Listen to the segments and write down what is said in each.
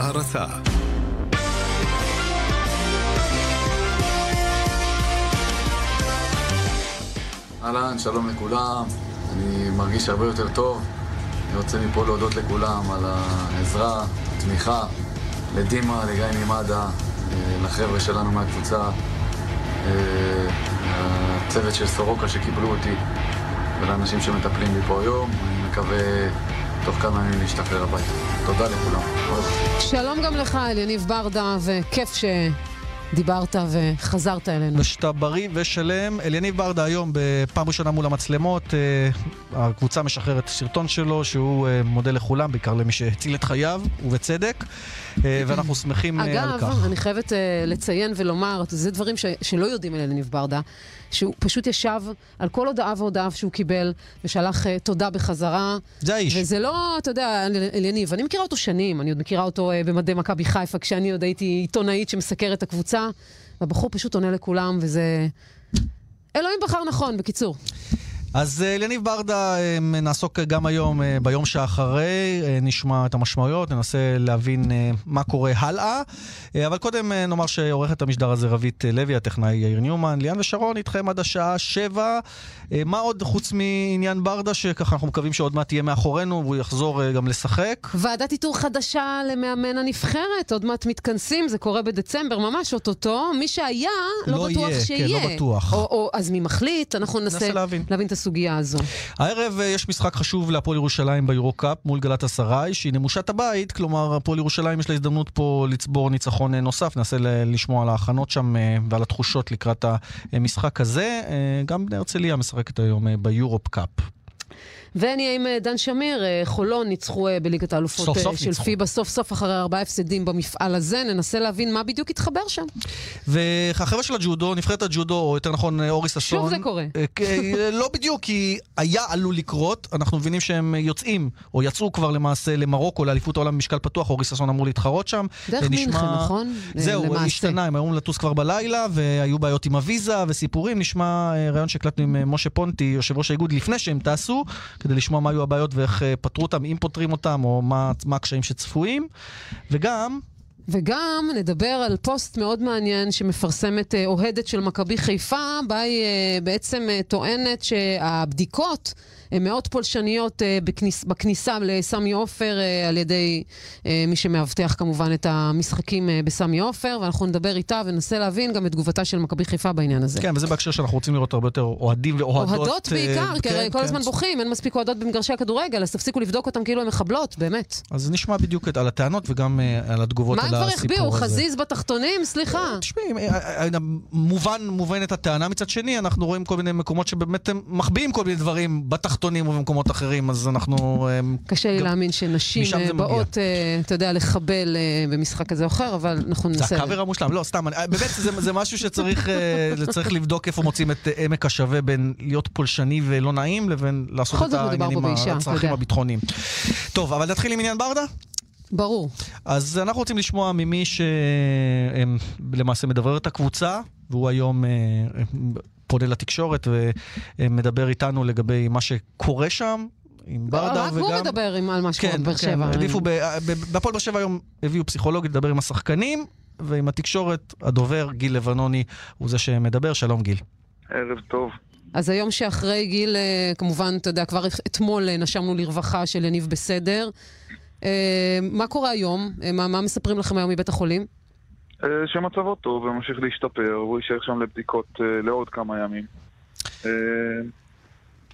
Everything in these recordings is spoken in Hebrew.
והערצה. אהלן, שלום לכולם. אני מרגיש הרבה יותר טוב. אני רוצה מפה להודות לכולם על העזרה, התמיכה, לדימה, לגיא ממד"א, לחבר'ה שלנו מהקבוצה, הצוות של סורוקה שקיבלו אותי ולאנשים שמטפלים בי פה היום. אני מקווה תוך כמה ימים להשתחרר הביתה. תודה לכולם. שלום גם לך, אליניב ברדה, וכיף ש... דיברת וחזרת אלינו. ושאתה בריא ושלם. אליניב ברדה היום בפעם ראשונה מול המצלמות, הקבוצה משחררת סרטון שלו, שהוא מודה לכולם, בעיקר למי שהציל את חייו, ובצדק, ואנחנו שמחים אגב, על כך. אגב, אני חייבת לציין ולומר, זה דברים ש- שלא יודעים על אליניב ברדה, שהוא פשוט ישב על כל הודעה והודעה שהוא קיבל, ושלח תודה בחזרה. זה האיש. וזה לא, אתה יודע, אליניב, אני מכירה אותו שנים, אני עוד מכירה אותו במדי מכבי חיפה, כשאני עוד הייתי עיתונאית שמסקרת את הקבוצה, והבחור פשוט עונה לכולם, וזה... אלוהים בחר נכון, בקיצור. אז אליניב ברדה, נעסוק גם היום, ביום שאחרי, נשמע את המשמעויות, ננסה להבין מה קורה הלאה. אבל קודם נאמר שעורכת המשדר הזה רבית לוי, הטכנאי יאיר ניומן, ליאן ושרון איתכם עד השעה שבע. מה עוד חוץ מעניין ברדה, שככה אנחנו מקווים שעוד מעט תהיה מאחורינו והוא יחזור גם לשחק? ועדת איתור חדשה למאמן הנבחרת, עוד מעט מתכנסים, זה קורה בדצמבר, ממש אוטוטו. מי שהיה, לא, לא בטוח יהיה, שיהיה. כן, לא בטוח. או, או, אז מי מחליט? אנחנו ננסה, ננסה להבין. להבין את הסוגיה הזו. הערב יש משחק חשוב להפועל ירושלים ביורו-קאפ מול גלת אסריי, שהיא נמושת הבית, כלומר הפועל ירושלים יש לה הזדמנות פה לצבור ניצחון נוסף, ננסה לשמוע על ההכנות שם ועל התחושות לקראת המשחק הזה. גם בני הרצליה משחקת היום ביורופ-קאפ. ונהיה עם דן שמיר, חולון ניצחו בליגת האלופות סוף סוף של ניצחו. פיבה, סוף סוף אחרי ארבעה הפסדים במפעל הזה, ננסה להבין מה בדיוק התחבר שם. והחבר'ה של הג'ודו, נבחרת הג'ודו, או יותר נכון אורי ששון... שוב זה קורה. לא בדיוק, כי היה עלול לקרות, אנחנו מבינים שהם יוצאים, או יצאו כבר למעשה למרוקו, לאליפות העולם במשקל פתוח, אורי ששון אמור להתחרות שם. דרך ונשמע- מינכן, נכון? זהו, למעשה. השתנה, הם אמורים לטוס כבר בלילה, והיו בעיות עם הוויזה וסיפורים. נשמע אה, ראיון שהקלטנו עם אה, משה פונטי, יושב ראש האיגוד, לפני שהם טסו, כדי לשמוע מה היו הבעיות ואיך אה, פתרו אותם, אם פותרים אותם, או מה מה הקשיים שצפויים. וגם, וגם נדבר על פוסט מאוד מעניין שמפרסמת אה, אוהדת של מכבי חיפה, בה היא אה, בעצם טוענת שהבדיקות מאוד פולשניות אה, בכניס, בכניסה לסמי עופר אה, על ידי אה, מי שמאבטח כמובן את המשחקים אה, בסמי עופר, ואנחנו נדבר איתה וננסה להבין גם את תגובתה של מכבי חיפה בעניין הזה. כן, וזה בהקשר שאנחנו רוצים לראות הרבה יותר אוהדים ואוהדות. אוהדות אה, בעיקר, כי כן, הרי כל כן. הזמן בוכים, אין מספיק אוהדות במגרשי הכדורגל, אז תפסיקו לבדוק אותם כאילו הן מחבלות, באמת. אז נשמע בדיוק את- על הטענות וגם אה, על התגובות מה על הם כבר הסיפור החביאו? הזה. חזיז בתחתונים? סליחה. תשמעי, אה, אה, מובן, מובנת הטענה מצד שני, אנחנו רואים כל מיני מקומות שבאמת הם מחביאים כל מיני דברים בתחתונים ובמקומות אחרים, אז אנחנו... אה, קשה לי להאמין שנשים אה, זה. באות, אה, אתה יודע, לחבל במשחק כזה או אחר, אבל אנחנו זה ננסה. הקאבר המושלם, לא, סתם, באמת זה, זה משהו שצריך זה צריך לבדוק איפה מוצאים את עמק השווה בין להיות פולשני ולא נעים לבין לעשות את העניינים, הצרכים. הביטחוניים. טוב, אבל נתחיל עם עניין ברדה? ברור. אז אנחנו רוצים לשמוע ממי שלמעשה מדברר את הקבוצה, והוא היום פונה לתקשורת ומדבר איתנו לגבי מה שקורה שם. עם ברדה רק וגם... הוא מדבר עם- על מה שקורה כן, בבאר כן, שבע. העדיפו, בהפועל באר שבע היום הביאו פסיכולוג לדבר עם השחקנים, ועם התקשורת, הדובר גיל לבנוני הוא זה שמדבר. שלום גיל. ערב טוב. אז היום שאחרי גיל, אה, כמובן, אתה יודע, כבר אתמול אה, נשמנו לרווחה של יניב בסדר. אה, מה קורה היום? מה מה מספרים לכם היום מבית החולים? אה, שמצבו טוב וממשיך להשתפר, הוא יישאר שם לבדיקות אה, לעוד כמה ימים. אה,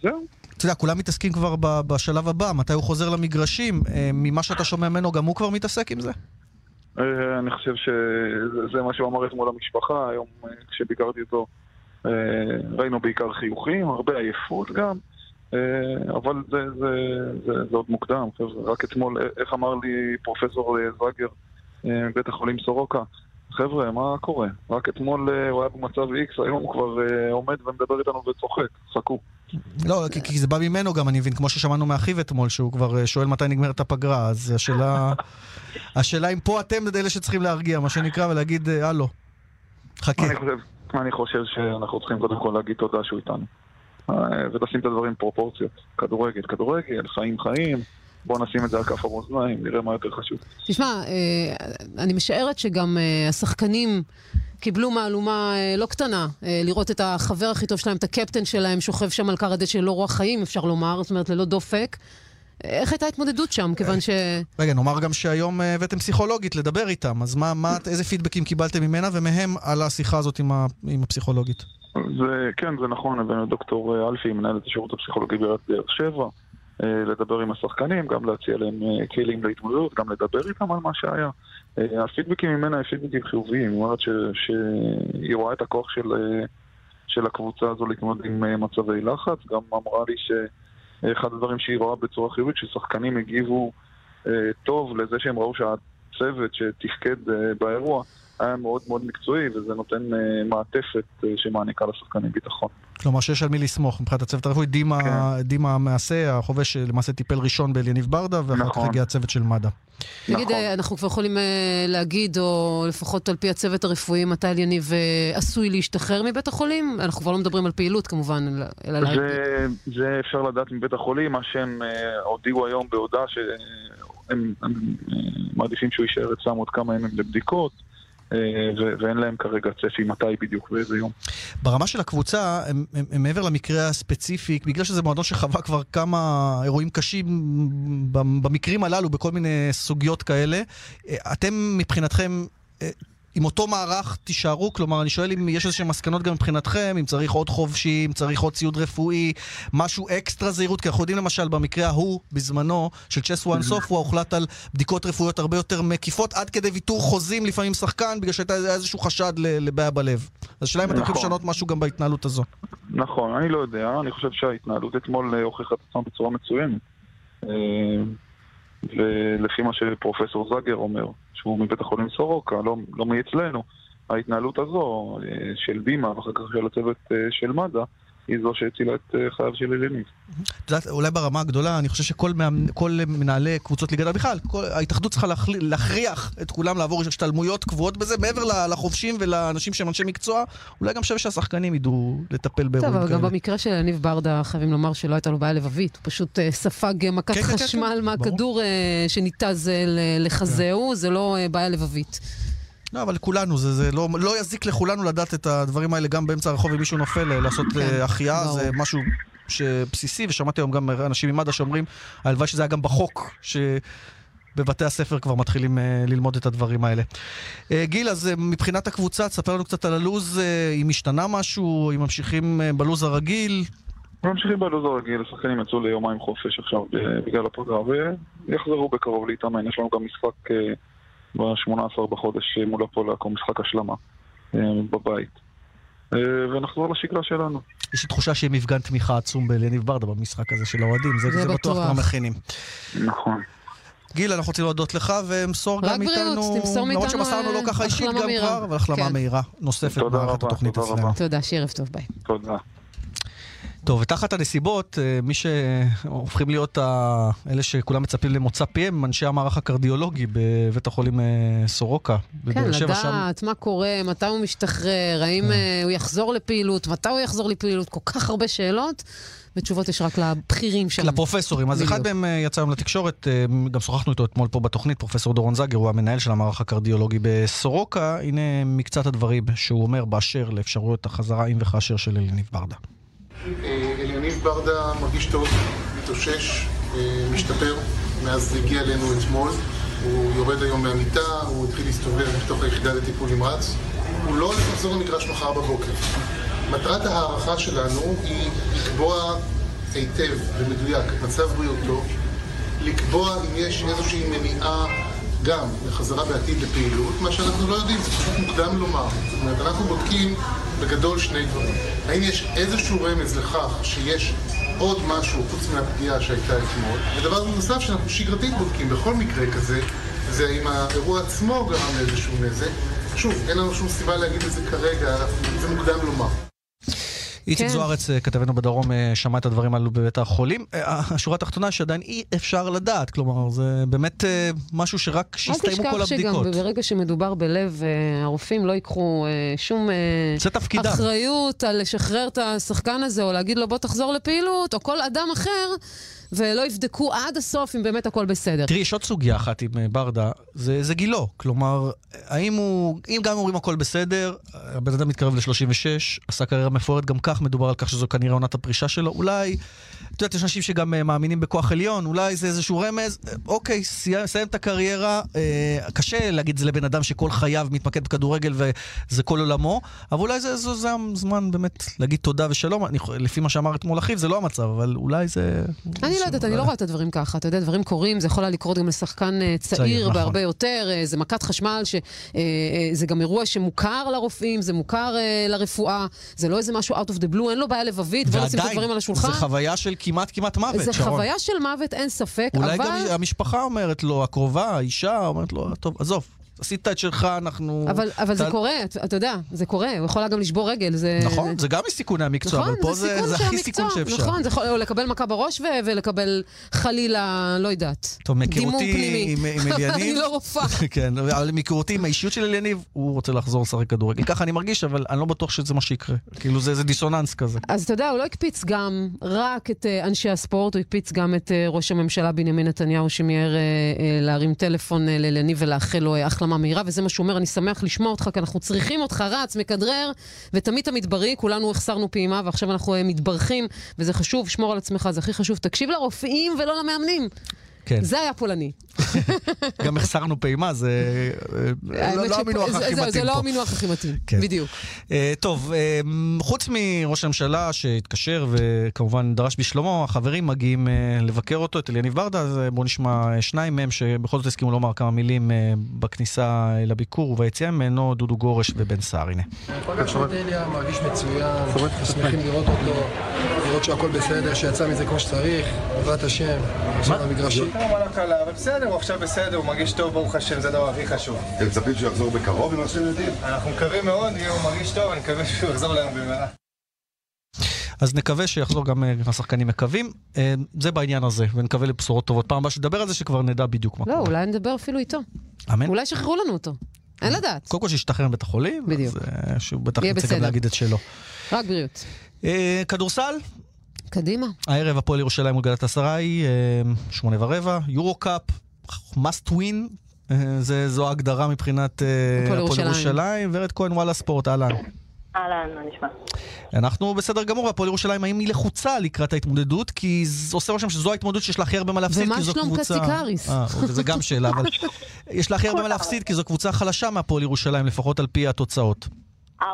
זהו. אתה יודע, כולם מתעסקים כבר בשלב הבא, מתי הוא חוזר למגרשים. ממה שאתה שומע ממנו, גם הוא כבר מתעסק עם זה? אני חושב שזה מה שהוא אמר אתמול למשפחה, היום כשביקרתי אותו ראינו בעיקר חיוכים, הרבה עייפות גם, אבל זה, זה, זה, זה עוד מוקדם. רק אתמול, איך אמר לי פרופסור זאגר אה, מבית החולים סורוקה, חבר'ה, מה קורה? רק אתמול אה, הוא היה במצב איקס, היום הוא כבר אה, עומד ומדבר איתנו וצוחק, חכו. לא, כי, כי זה בא ממנו גם, אני מבין, כמו ששמענו מאחיו אתמול, שהוא כבר אה, שואל מתי נגמרת הפגרה, אז השאלה... השאלה אם פה אתם אלה שצריכים להרגיע, מה שנקרא, ולהגיד, הלו, חכה. אני חושב, אני חושב שאנחנו צריכים קודם כל להגיד תודה שהוא איתנו. ולשים את הדברים בפרופורציות. כדורגל, כדורגל, חיים, חיים. בואו נשים את זה על כף המאזניים, נראה מה יותר חשוב. תשמע, אה, אני משערת שגם אה, השחקנים קיבלו מהלומה אה, לא קטנה, לראות את החבר הכי טוב שלהם, את הקפטן שלהם, שוכב שם על כר הדשא ללא רוח חיים, אפשר לומר, זאת אומרת, ללא דופק. איך הייתה ההתמודדות שם? כיוון ש... רגע, נאמר גם שהיום הבאתם פסיכולוגית לדבר איתם, אז מה, מה, איזה פידבקים קיבלתם ממנה ומהם על השיחה הזאת עם, ה, עם הפסיכולוגית? זה, כן, זה נכון, הבאנו דוקטור אלפי, מנהלת השירות הפסיכולוגי בעיריית באר שבע, לדבר עם השחקנים, גם להציע להם אה, כלים להתמודדות, גם לדבר איתם על מה שהיה. אה, הפידבקים ממנה הם פידבקים חיוביים, היא אומרת שהיא רואה את הכוח של, אה, של הקבוצה הזו להתמודד עם אה, מצבי לחץ, גם אמרה לי שאחד הדברים שהיא רואה בצורה חיובית, ששחקנים הגיבו אה, טוב לזה שהם ראו שהצוות שתפקד אה, באירוע היה מאוד מאוד מקצועי, וזה נותן אה, מעטפת אה, שמעניקה לשחקנים ביטחון. כלומר שיש על מי לסמוך מבחינת הצוות הרפואי. דימה, כן. דימה המעשה, החובש שלמעשה טיפל ראשון באליניב ברדה, ואחר כך נכון. הגיע הצוות של מד"א. תגיד, נכון. אה, אנחנו כבר יכולים להגיד, או לפחות על פי הצוות הרפואי, מתי אליניב עשוי להשתחרר מבית החולים? אנחנו כבר לא מדברים על פעילות כמובן, אלא-. לה- זה, זה אפשר לדעת מבית החולים, מה שהם הודיעו היום בהודעה שהם הם, מעדיפים שהוא יישאר אצלם עוד כמה ימים לבדיקות, ואין להם כרגע צפי מתי בדיוק ואיזה יום. ברמה של הקבוצה, הם, הם, הם מעבר למקרה הספציפי, בגלל שזה מועדון שחווה כבר כמה אירועים קשים במקרים הללו, בכל מיני סוגיות כאלה, אה, אתם מבחינתכם... אה, עם אותו מערך תישארו? כלומר, אני שואל אם יש איזשהם מסקנות גם מבחינתכם, אם צריך עוד חובשים, צריך עוד ציוד רפואי, משהו אקסטרה זהירות, כי אנחנו יודעים למשל במקרה ההוא, בזמנו, של צ'ס וואן סוף, הוא הוחלט על בדיקות רפואיות הרבה יותר מקיפות, עד כדי ויתור חוזים לפעמים שחקן, בגלל שהייתה איזשהו חשד לבעיה בלב. אז השאלה אם אתם יכולים נכון. לשנות משהו גם בהתנהלות הזו. נכון, אני לא יודע, אני חושב שההתנהלות אתמול אה, הוכיחה את עצמה בצורה מצוינת. ולפי מה שפרופסור זאגר אומר, שהוא מבית החולים סורוקה, לא, לא מאצלנו, ההתנהלות הזו אה, של דימה ואחר כך של הצוות אה, של מד"א, היא זו שהצילה את אה, חייו של אליניב. את יודעת, אולי ברמה הגדולה, אני חושב שכל מאמנ- מנהלי קבוצות ליגת בכלל, כל- ההתאחדות צריכה להכריח את כולם לעבור השתלמויות קבועות בזה, מעבר לחובשים ולאנשים שהם אנשי מקצוע, אולי גם שווה שהשחקנים ידעו לטפל טוב, באירועים אבל גם כאלה. במקרה של יניב ברדה, חייבים לומר שלא הייתה לו בעיה לבבית. הוא פשוט אה, ספג אה, מכת כן, כן, כן, חשמל כן, מהכדור שניתז לחזהו, זה לא בעיה לבבית. לא, אבל לכולנו, זה, זה לא, לא יזיק לכולנו לדעת את הדברים האלה גם באמצע הרחוב אם מישהו נופל, אה, לעשות כן, אה, החייאה, ברור. זה משהו שבסיסי, ושמעתי היום גם אנשים ממד"א שאומרים, הלוואי שזה היה גם בחוק, שבבתי הספר כבר מתחילים אה, ללמוד את הדברים האלה. אה, גיל, אז אה, מבחינת הקבוצה, תספר לנו קצת על הלו"ז, אה, אם השתנה משהו, אם ממשיכים אה, בלו"ז הרגיל. ממשיכים בלו"ז הרגיל, השחקנים יצאו ליומיים חופש עכשיו אה, בגלל הפגרה ויחזרו בקרוב להתאמן. יש לנו גם משחק אה, ב-18 בחודש אה, מול הפועל עכו, משחק השלמה אה, בבית. אה, ונחזור לשגרה שלנו. יש לי תחושה שיהיה מפגן תמיכה עצום באליניב ברדה במשחק הזה של האוהדים, זה, זה זה בטוח. כבר מכינים. נכון. גיל, אנחנו רוצים להודות לך, ומסור רק גם בריאות, איתנו, תמסור למרות מאיתנו, שמסרנו לא ככה אישית גם. כבר, אבל החלמה כן. מהירה נוספת במערכת התוכנית אצלנו. תודה, שערב טוב, ביי. תודה. טוב, ותחת הנסיבות, אה, מי שהופכים להיות ה... אלה שכולם מצפים למוצא פיהם, אנשי המערך הקרדיולוגי בבית החולים אה, סורוקה, כן, שבע שם. לדעת מה קורה, מתי הוא משתחרר, האם כן. אה, הוא יחזור לפעילות, מתי הוא יחזור לפעילות, כל כך הרבה שאלות, ותשובות יש רק לבכירים שם. לפרופסורים. אז אחד. מהם יצא היום לתקשורת, גם שוחחנו איתו אתמול פה בתוכנית, פרופסור דורון זגר, הוא המנהל של המערך הקרדיולוגי בסורוקה. הנה מקצת הדברים שהוא אומר באשר לאפשרויות החזרה, אם וכאשר של אליניב ברדה. אה, אליניב ברדה מרגיש טוב, מתאושש, אה, משתפר מאז זה הגיע אלינו אתמול. הוא יורד היום מהמיטה, הוא התחיל להסתובב בתוך היחידה לטיפול נמרץ. הוא לא הולך לחזור למגרש מחר בבוקר. מטרת ההערכה שלנו היא לקבוע היטב ומדויק את מצב בריאותו, לקבוע אם יש איזושהי מניעה גם לחזרה בעתיד לפעילות, מה שאנחנו לא יודעים, זה פשוט מוקדם לומר. זאת אומרת, אנחנו בודקים בגדול שני דברים. האם יש איזשהו רמז לכך שיש עוד משהו חוץ מהפגיעה שהייתה אתמול? ודבר נוסף שאנחנו שגרתית בודקים בכל מקרה כזה, זה האם האירוע עצמו גרם לאיזשהו נזק. שוב, אין לנו שום סיבה להגיד את זה כרגע, זה מוקדם לומר. איציק כן. זוארץ, אה, כתבנו בדרום, אה, שמע את הדברים האלו בבית החולים. אה, השורה התחתונה שעדיין אי אפשר לדעת, כלומר, זה באמת משהו שרק אל שיסתיימו כל תשכח שגם הבדיקות. ברגע שמדובר בלב, הרופאים לא ייקחו שום. אחריות על לשחרר את השחקן הזה, או להגיד לו בוא תחזור לפעילות, או כל אדם אחר, ולא יבדקו עד הסוף אם באמת הכל בסדר. תראי, יש עוד סוגיה אחת עם אה, ברדה, זה, זה גילו. כלומר, האם הוא, אם גם אומרים הכל בסדר, הבן אדם מתקרב ל-36, עשה קריירה מפוארת, גם כך מדובר על כך שזו כנראה עונת הפרישה שלו, אולי, את יודעת, יש אנשים שגם uh, מאמינים בכוח עליון, אולי זה איזשהו רמז, uh, אוקיי, סיים, סיים את הקריירה, uh, קשה להגיד את זה לבן אדם שכל חייו מתמקד בכדורגל וזה כל עולמו, אבל אולי זה, זה, זה הזמן באמת להגיד תודה ושלום. אני, לפי מה שאמר אתמול אחיו, זה לא המצב, אבל אולי זה... אני לא יודעת, אני לא רואה את הדברים ככה. אתה יודע, דברים קורים, זה יכול היה לקרות גם לשחקן uh, צעיר, צעיר בהרבה נכון. יותר, uh, זה מכת חשמל, uh, uh, גם אירוע שמוכר לרופאים, זה מוכר לרפואה, זה לא איזה משהו out of the blue, אין לו בעיה לבבית, בוא נשים את הדברים על השולחן. זה חוויה של כמעט כמעט מוות, זה שרון. חוויה של מוות, אין ספק, אולי אבל... אולי גם המשפחה אומרת לו, הקרובה, האישה אומרת לו, טוב, עזוב, עשית את שלך, אנחנו... אבל, אבל אתה... זה קורה, אתה, אתה יודע, זה קורה, הוא יכול גם לשבור רגל. זה... נכון, זה גם מסיכוני המקצוע, נכון, אבל פה זה, זה, זה הכי סיכון שאפשר. נכון, זה יכול לקבל מכה בראש ו- ולקבל חלילה, לא יודעת, טוב, מהיכרותי עם, עם אליניב... אני לא רופאה. כן, אבל מהיכרותי עם האישיות של אליניב, הוא רוצה לחזור לשחק כדורגל. ככה אני מרגיש, אבל אני לא בטוח שזה מה שיקרה. כאילו, זה איזה דיסוננס כזה. אז אתה יודע, הוא לא הקפיץ גם רק את uh, אנשי הספורט, הוא הקפיץ גם את uh, ראש הממשלה בנימין נתניהו, שמיהר uh, להרים טלפון לאליניב ולאחל לו uh, החלמה מהירה, וזה מה שהוא אומר, אני שמח לשמוע אותך, כי אנחנו צריכים אותך רץ, מכדרר, ותמיד תמיד בריא, כולנו החסרנו פעימה, ועכשיו אנחנו אה, מתברכים, וזה חשוב, שמור על עצמך, זה הכי חשוב. תקשיב לרופאים ולא למאמנים. כן. זה היה פולני. גם החסרנו פעימה, זה אה, לא, לא המינוח הכי מתאים פה. זה לא המינוח הכי מתאים. בדיוק. Uh, טוב, uh, חוץ מראש הממשלה שהתקשר וכמובן דרש בשלומו, החברים מגיעים לבקר אותו, את אליניב ברדה, אז בואו נשמע שניים מהם שבכל זאת הסכימו לומר כמה מילים בכניסה לביקור וביציאה ממנו, דודו גורש ובן סער, הנה. פגשנו את אליה, מרגיש מצוין, שמחים לראות אותו, לראות שהכל בסדר, שיצא מזה כמו שצריך, בעזרת השם, עכשיו המגרשים. לא מנה קלה, אבל בסדר, הוא עכשיו בסדר, הוא מרגיש טוב, ברוך השם, זה הדבר הכי חשוב. אתם מצפים שהוא יחזור בקרוב, ממה שאתם יודעים? אנחנו מקווים מאוד, הוא מרגיש טוב, אני מקווה שהוא יחזור אלינו במהרה. אז נקווה שיחזור גם אה, השחקנים מקווים. אה, זה בעניין הזה, ונקווה לבשורות טובות. פעם הבאה שתדבר על זה שכבר נדע בדיוק מה לא, קורה. לא, אולי נדבר אפילו איתו. אמן. אולי ישחררו לנו אותו. אין לדעת. קודם כל שישתחרר מבית החולים. בדיוק. אז אה, שהוא בטח ירצה גם להגיד את שלו. רק בריאות. כדורסל? קדימה. הערב הפועל ירושלים מול גלת אסריי, שמונה ורבע, יורו קאפ, must win, זה, זו ההגדרה מבחינת הפועל ירושלים. ורד כהן, וואלה ספורט, אהלן. אהלן, מה נשמע? אנחנו בסדר גמור, הפועל ירושלים, האם היא לחוצה לקראת ההתמודדות? כי זה עושה רושם שזו ההתמודדות שיש לה הכי הרבה מה להפסיד, כי זו קבוצה... ומה שלום קציקריס? אה, זה גם שאלה, אבל יש לה הכי הרבה מה להפסיד, כי זו קבוצה חלשה מהפועל ירושלים, לפחות על פי התוצאות. 4-0,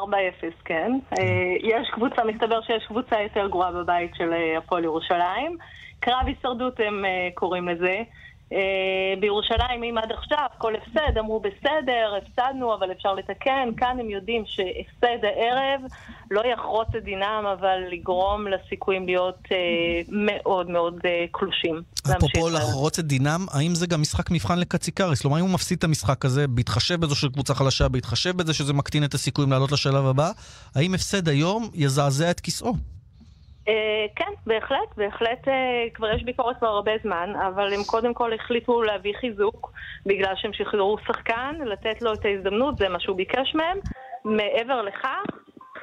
כן. אה, יש קבוצה, מסתבר שיש קבוצה יותר גרועה בבית של אה, הפועל ירושלים. קרב הישרדות הם אה, קוראים לזה. אה, בירושלים, אם עד עכשיו כל הפסד, אמרו בסדר, הפסדנו, אבל אפשר לתקן. כאן הם יודעים שהפסד הערב לא יחרוץ את דינם, אבל לגרום לסיכויים להיות אה, מאוד מאוד אה, קלושים. אפרופו לחרוץ את דינם, האם זה גם משחק מבחן לקציקריס? כלומר, אם הוא מפסיד את המשחק הזה, בהתחשב בזו של קבוצה חלשה, בהתחשב בזה שזה מקטין את הסיכויים לעלות לשלב הבא, האם הפסד היום יזעזע את כיסאו? אה, כן, בהחלט, בהחלט אה, כבר יש ביקורת כבר הרבה זמן, אבל הם קודם כל החליטו להביא חיזוק בגלל שהם שחררו שחקן, לתת לו את ההזדמנות, זה מה שהוא ביקש מהם. מעבר לכך,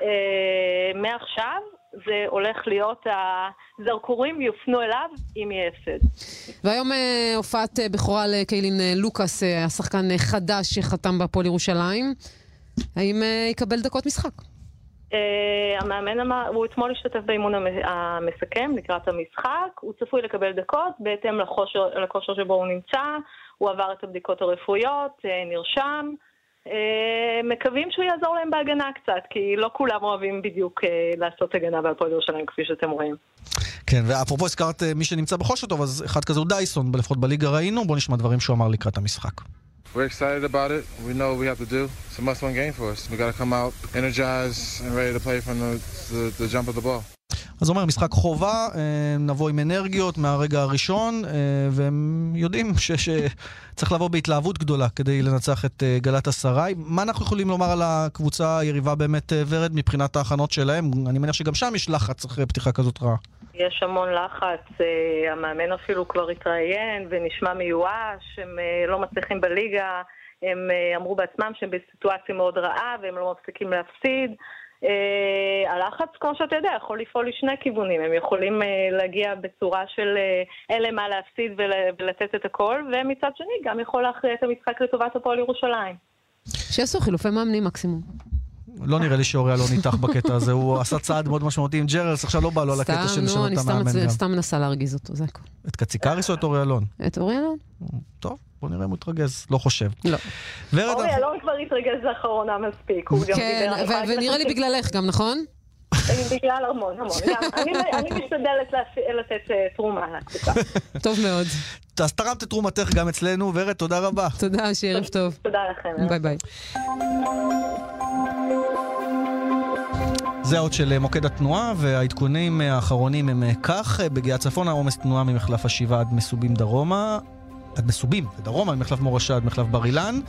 אה, מעכשיו זה הולך להיות, הזרקורים יופנו אליו אם יהיה הפסד. והיום הופעת בכורה לקיילין לוקאס, השחקן חדש שחתם בהפועל ירושלים. האם יקבל דקות משחק? Uh, המאמן אמר, הוא אתמול השתתף באימון המסכם לקראת המשחק, הוא צפוי לקבל דקות בהתאם לכושר, שבו הוא נמצא, הוא עבר את הבדיקות הרפואיות, uh, נרשם. Uh, מקווים שהוא יעזור להם בהגנה קצת, כי לא כולם אוהבים בדיוק לעשות הגנה בהפועל ירושלים, כפי שאתם רואים. כן, ואפרופו הזכרת מי שנמצא בחושר טוב, אז אחד כזה הוא דייסון, לפחות בליגה ראינו, בואו נשמע דברים שהוא אמר לקראת המשחק. We're excited about it. We know what we have to do. It's a must-win game for us. We got to come out energized and ready to play from the, the, the jump of the ball. אז אומר משחק חובה, אה, נבוא עם אנרגיות מהרגע הראשון, אה, והם יודעים שצריך לבוא בהתלהבות גדולה כדי לנצח את אה, גלת אסריי. מה אנחנו יכולים לומר על הקבוצה היריבה באמת, ורד, מבחינת ההכנות שלהם? אני מניח שגם שם יש לחץ אחרי פתיחה כזאת רעה. יש המון לחץ, המאמן אפילו כבר התראיין ונשמע מיואש, הם לא מצליחים בליגה, הם אמרו בעצמם שהם בסיטואציה מאוד רעה והם לא מפסיקים להפסיד. אה, הלחץ, כמו שאתה יודע, יכול לפעול לשני כיוונים. הם יכולים אה, להגיע בצורה של אה, אין להם מה להפסיד ול, ולתת את הכל, ומצד שני גם יכול להכריע את המשחק לטובת הפועל ירושלים. שיעשו חילופי מאמנים מקסימום. לא נראה לי שאוריה לא ניתח בקטע הזה, הוא עשה צעד מאוד משמעותי עם ג'רלס, עכשיו לא בא לו על הקטע של סתם, נו, לשנות אני את סתם המאמן מצ- גם. סתם מנסה להרגיז אותו, זה הכול. את קציקריס או את אוריה אלון? את אורי אלון? טוב, בוא נראה אם הוא יתרגז, לא חושב. לא. ורד, אורי אלון כבר התרגז לאחרונה מספיק, הוא גם כן, דיבר... אני להגיד ונראה לך לי בגללך גם, נכון? בגלל המון, המון. גם אני- אני משתדלת לתת אה, תרומה. טוב מאוד. אז תרמת את תרומתך גם אצלנו, ורד, תודה רבה. תודה, שיהיה ערב טוב. תודה לכם. ביי ביי. זה עוד של מוקד התנועה, והעדכונים האחרונים הם כך, בגיאה צפונה עומס תנועה ממחלף השבעה עד מסובים דרומה. עד מסובים, ודרומה, ממחלף מורשה עד מחלף בר אילן.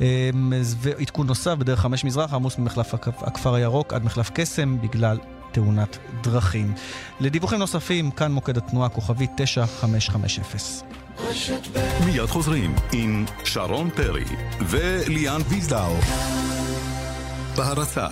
אמ, ועדכון נוסף בדרך חמש מזרח, עמוס ממחלף הכ- הכפר הירוק עד מחלף קסם בגלל תאונת דרכים. לדיווחים נוספים, כאן מוקד התנועה, כוכבי 9550. מיד חוזרים עם שרון פרי וליאן ויזדאו. בהרצה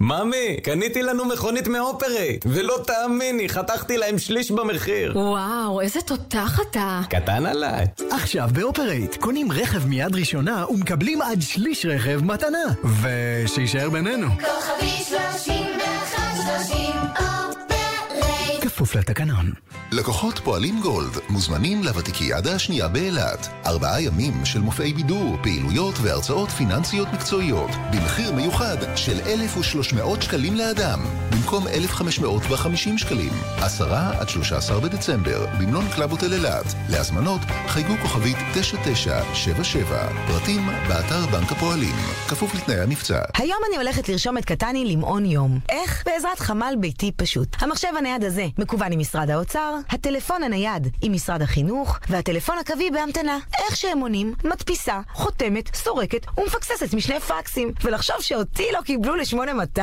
ממי, קניתי לנו מכונית מאופרייט, ולא תאמיני, חתכתי להם שליש במחיר. וואו, איזה תותח אתה. קטן עליי. עכשיו באופרייט, קונים רכב מיד ראשונה ומקבלים עד שליש רכב מתנה. ושיישאר בינינו. כוכבי 31 30 בכפוף לתקנון. לקוחות פועלים גולד מוזמנים לוותיקיאדה השנייה באילת. ארבעה ימים של מופעי בידור, פעילויות והרצאות פיננסיות מקצועיות. במחיר מיוחד של 1,300 שקלים לאדם, במקום 1,550 שקלים. 10 עד 13 בדצמבר, במלון קלאבוטל אילת. להזמנות, חייגו כוכבית 9977. פרטים באתר בנק הפועלים. כפוף לתנאי המבצע. היום אני הולכת לרשום את קטני למעון יום. איך? בעזרת חמ"ל ביתי פשוט. המחשב הנייד הזה. מקוון עם משרד האוצר, הטלפון הנייד עם משרד החינוך, והטלפון הקווי בהמתנה. איך שהם עונים, מדפיסה, חותמת, סורקת ומפקססת משני פקסים. ולחשוב שאותי לא קיבלו ל-8200.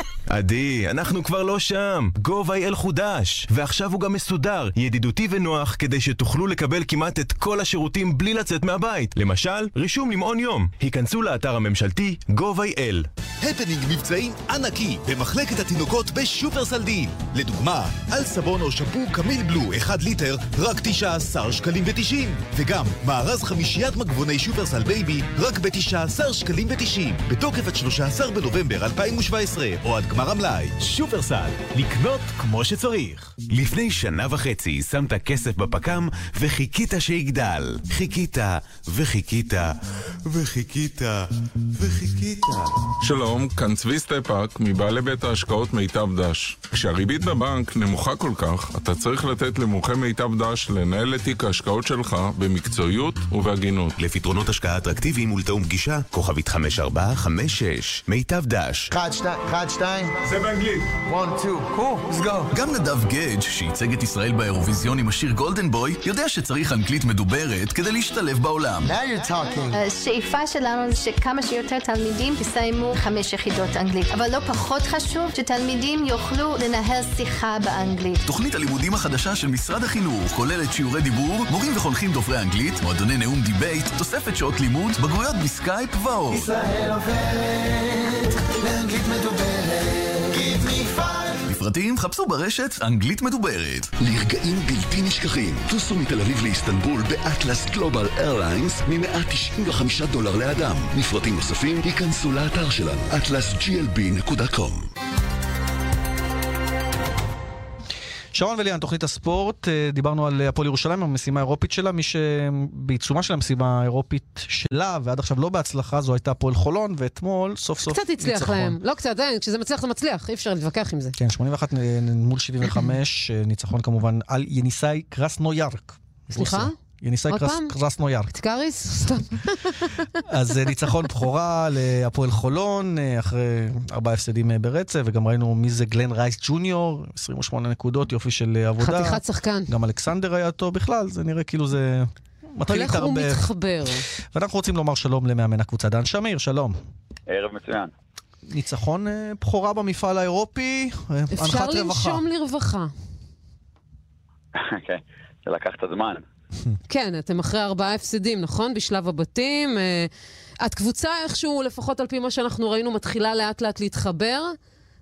עדי, אנחנו כבר לא שם. gov.il חודש, ועכשיו הוא גם מסודר, ידידותי ונוח, כדי שתוכלו לקבל כמעט את כל השירותים בלי לצאת מהבית. למשל, רישום למעון יום. היכנסו לאתר הממשלתי gov.il. הפנינג מבצעים ענקי במחלקת התינוקות בשופרסל דיל. לדוגמה, על סבון או שמפו קמיל בלו 1 ליטר, רק 19 שקלים ו-90. וגם מארז חמישיית מגבוני שופרסל בייבי, רק ב-19 שקלים ו-90. בתוקף עד 13 בנובמבר 2017, או עד גמר המלאי. שופרסל, לקנות כמו שצריך. לפני שנה וחצי שמת כסף בפק"ם וחיכית שיגדל. חיכית, וחיכית, וחיכית, וחיכית. שלום, כאן צבי סטפאק, מבעלי בית ההשקעות מיטב דש. כשהריבית בבנק נמוכה כל כך, אתה צריך לתת למומחה מיטב דש לנהל את תיק ההשקעות שלך במקצועיות ובהגינות. לפתרונות השקעה אטרקטיביים ולתאום פגישה, כוכבית 5456, מיטב דש. 1, 2, 1, 2. זה באנגלית. 1, 2, cool, let's go. גם נדב גדג' שייצג את ישראל באירוויזיון עם השיר Golden Boy, יודע שצריך אנגלית מדוברת כדי להשתלב בעולם. Now you're talking. השאיפה שלנו זה שכמה שיותר תלמידים יסיימו חמש יחידות אנגלית, אבל לא פחות חשוב שתלמידים יוכלו לנהל שיחה באנגלית. תוכנית הלימודים החדשה של משרד החינוך כוללת שיעורי דיבור, מורים וחונכים דוברי אנגלית, מועדוני נאום debate, תוספת שעות לימוד, בגרויות בסקייפ ועוד. ישראל עוברת לאנגלית מדוברת. Give me five. לפרטים חפשו ברשת אנגלית מדוברת. לרגעים בלתי נשכחים, טוסו מתל אביב לאיסטנבול באטלס גלובל איירליינס מ-195 דולר לאדם. מפרטים נוספים ייכנסו לאתר שלנו, atlasglb.com. שרון וליאן, תוכנית הספורט, אה, דיברנו על הפועל ירושלים, המשימה האירופית שלה, מי שבעיצומה של המשימה האירופית שלה, ועד עכשיו לא בהצלחה, זו הייתה הפועל חולון, ואתמול סוף סוף קצת הצליח להם. לא קצת, אין, כשזה מצליח זה מצליח, אי אפשר להתווכח עם זה. כן, 81 מול 75, אה, ניצחון כמובן על יניסאי קרסנויארק. סליחה? יניסאי עוד קרס, פעם? קרסנויארק. קטקריס? סתם. אז אה, ניצחון בכורה להפועל חולון, אה, אחרי ארבעה הפסדים אה, ברצף, וגם ראינו מי זה גלן רייס ג'וניור, 28 נקודות, יופי של עבודה. חתיכת שחקן. גם אלכסנדר היה טוב בכלל, זה נראה כאילו זה מתחיל הולך להתערבב. ומתחבר. ואנחנו רוצים לומר שלום למאמן הקבוצה, דן שמיר, שלום. ערב מצוין. ניצחון בכורה במפעל האירופי, אפשר הנחת רווחה. לנשום לרווחה. כן, זה לקח קצת זמן. כן, אתם אחרי ארבעה הפסדים, נכון? בשלב הבתים. אה, את קבוצה איכשהו, לפחות על פי מה שאנחנו ראינו, מתחילה לאט לאט להתחבר.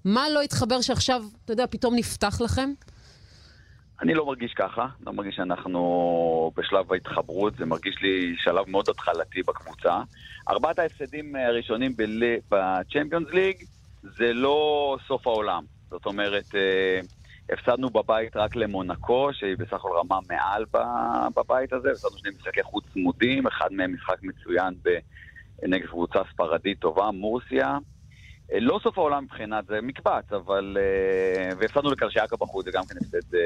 מה לא התחבר שעכשיו, אתה יודע, פתאום נפתח לכם? אני לא מרגיש ככה, לא מרגיש שאנחנו בשלב ההתחברות, זה מרגיש לי שלב מאוד התחלתי בקבוצה. ארבעת ההפסדים הראשונים בצ'מפיונס ליג זה לא סוף העולם. זאת אומרת, אה, הפסדנו בבית רק למונקו, שהיא בסך הכל רמה מעל בבית הזה, הפסדנו שני משחקי חוץ צמודים, אחד מהם משחק מצוין נגד קבוצה ספרדית טובה, מורסיה. אה, לא סוף העולם מבחינת זה מקבץ, אבל... אה, והפסדנו לקרשיאקה בחוץ, זה גם כן הפסד... אה,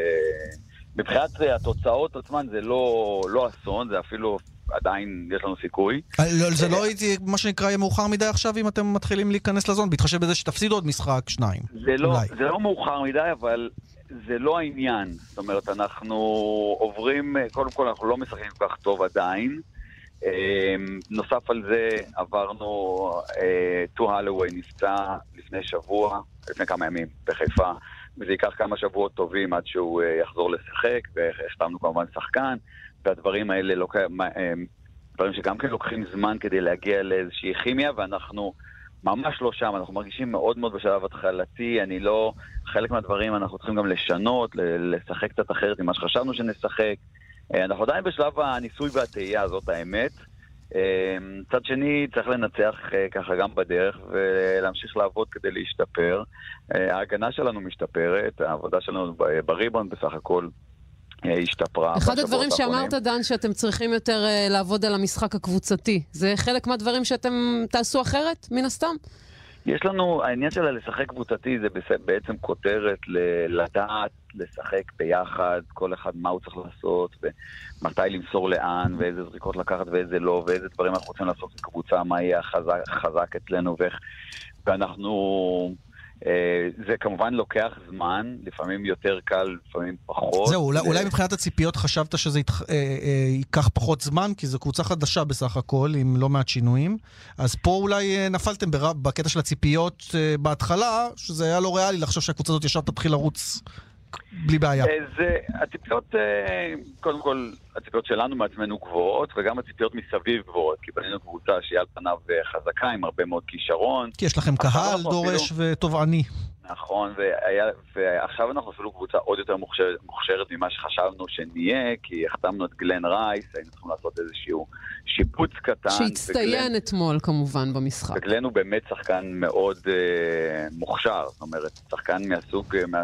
מבחינת התוצאות עצמן זה לא, לא אסון, זה אפילו עדיין יש לנו סיכוי. לא, זה לא הייתי, מה שנקרא, יהיה מאוחר מדי עכשיו אם אתם מתחילים להיכנס לזון, בהתחשב בזה שתפסידו עוד משחק, שניים. זה לא. זה לא מאוחר מדי, אבל זה לא העניין. זאת אומרת, אנחנו עוברים, קודם כל אנחנו לא משחקים כל כך טוב עדיין. אה, נוסף על זה, עברנו, אה, טו הלווי נפצע לפני שבוע, לפני כמה ימים בחיפה, וזה ייקח כמה שבועות טובים עד שהוא אה, יחזור לשחק, והחתמנו כמובן שחקן, והדברים האלה קיים, אה, דברים שגם כן לוקחים זמן כדי להגיע לאיזושהי כימיה, ואנחנו ממש לא שם, אנחנו מרגישים מאוד מאוד בשלב התחלתי, אני לא... חלק מהדברים אנחנו צריכים גם לשנות, לשחק קצת אחרת ממה שחשבנו שנשחק. אה, אנחנו עדיין בשלב הניסוי והטעייה, זאת האמת. אה, מצד שני, צריך לנצח אה, ככה גם בדרך ולהמשיך לעבוד כדי להשתפר. ההגנה שלנו משתפרת, העבודה שלנו בריבון בסך הכל השתפרה. אחד הדברים. שאמרת, דן, שאתם צריכים יותר אה, לעבוד על המשחק הקבוצתי. זה חלק מהדברים שאתם תעשו אחרת, מן הסתם? יש לנו, העניין של הלשחק קבוצתי זה בעצם כותרת ל- לדעת לשחק ביחד, כל אחד מה הוא צריך לעשות, ומתי למסור לאן, ואיזה זריקות לקחת ואיזה לא, ואיזה דברים אנחנו רוצים לעשות כקבוצה, מה יהיה החזק, חזק אצלנו, ואיך... ואנחנו... אה, זה כמובן לוקח זמן, לפעמים יותר קל, לפעמים פחות. זהו, אולי, זה- אולי מבחינת הציפיות חשבת שזה יתח... אה, אה, ייקח פחות זמן, כי זו קבוצה חדשה בסך הכל, עם לא מעט שינויים. אז פה אולי אה, נפלתם ברב, בקטע של הציפיות אה, בהתחלה, שזה היה לא ריאלי לחשוב שהקבוצה הזאת ישר תתחיל לרוץ בלי בעיה. אה, זה, הציפיות, אה, קודם כל, הציפיות שלנו מעצמנו גבוהות, וגם הציפיות מסביב גבוהות, כי בנינו קבוצה שהיא על פניו אה, חזקה, עם הרבה מאוד כישרון. כי יש לכם קהל דורש אפילו- ותובעני. נכון, והיה, ועכשיו אנחנו אפילו קבוצה עוד יותר מוכשרת, מוכשרת ממה שחשבנו שנהיה, כי החתמנו את גלן רייס, היינו צריכים לעשות איזשהו שיפוץ קטן. שהצטיין אתמול, כמובן, במשחק. וגלן הוא באמת שחקן מאוד אה, מוכשר, זאת אומרת, שחקן מהסוג, אה, מה,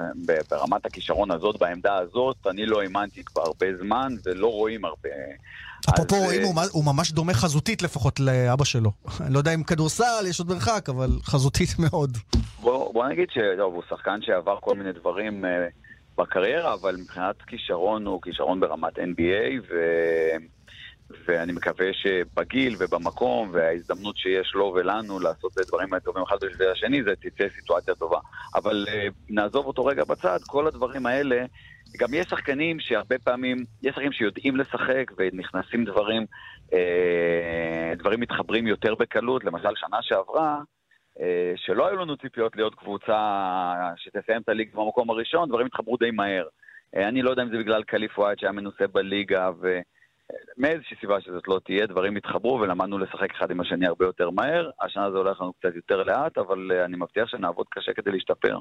ברמת הכישרון הזאת, בעמדה הזאת, אני לא האמנתי כבר הרבה זמן, ולא רואים הרבה. אפרופו רואים, אה, הוא ממש דומה חזותית לפחות לאבא שלו. אני לא יודע אם כדורסל, יש עוד מרחק, אבל חזותית מאוד. בוא, בוא נגיד שהוא שחקן שעבר כל מיני דברים אה, בקריירה, אבל מבחינת כישרון הוא כישרון ברמת NBA, ו... ואני מקווה שבגיל ובמקום וההזדמנות שיש לו ולנו לעשות את הדברים הטובים אחד בשביל השני, זה תצא סיטואציה טובה. אבל אה, נעזוב אותו רגע בצד, כל הדברים האלה, גם יש שחקנים שהרבה פעמים, יש שחקנים שיודעים לשחק ונכנסים דברים, אה, דברים מתחברים יותר בקלות, למשל שנה שעברה, אה, שלא היו לנו ציפיות להיות קבוצה שתסיים את הליגה במקום הראשון, דברים התחברו די מהר. אה, אני לא יודע אם זה בגלל קליף ווייט שהיה מנוסה בליגה, ומאיזושהי סיבה שזאת לא תהיה, דברים התחברו ולמדנו לשחק אחד עם השני הרבה יותר מהר. השנה זה הולך לנו קצת יותר לאט, אבל אה, אני מבטיח שנעבוד קשה כדי להשתפר.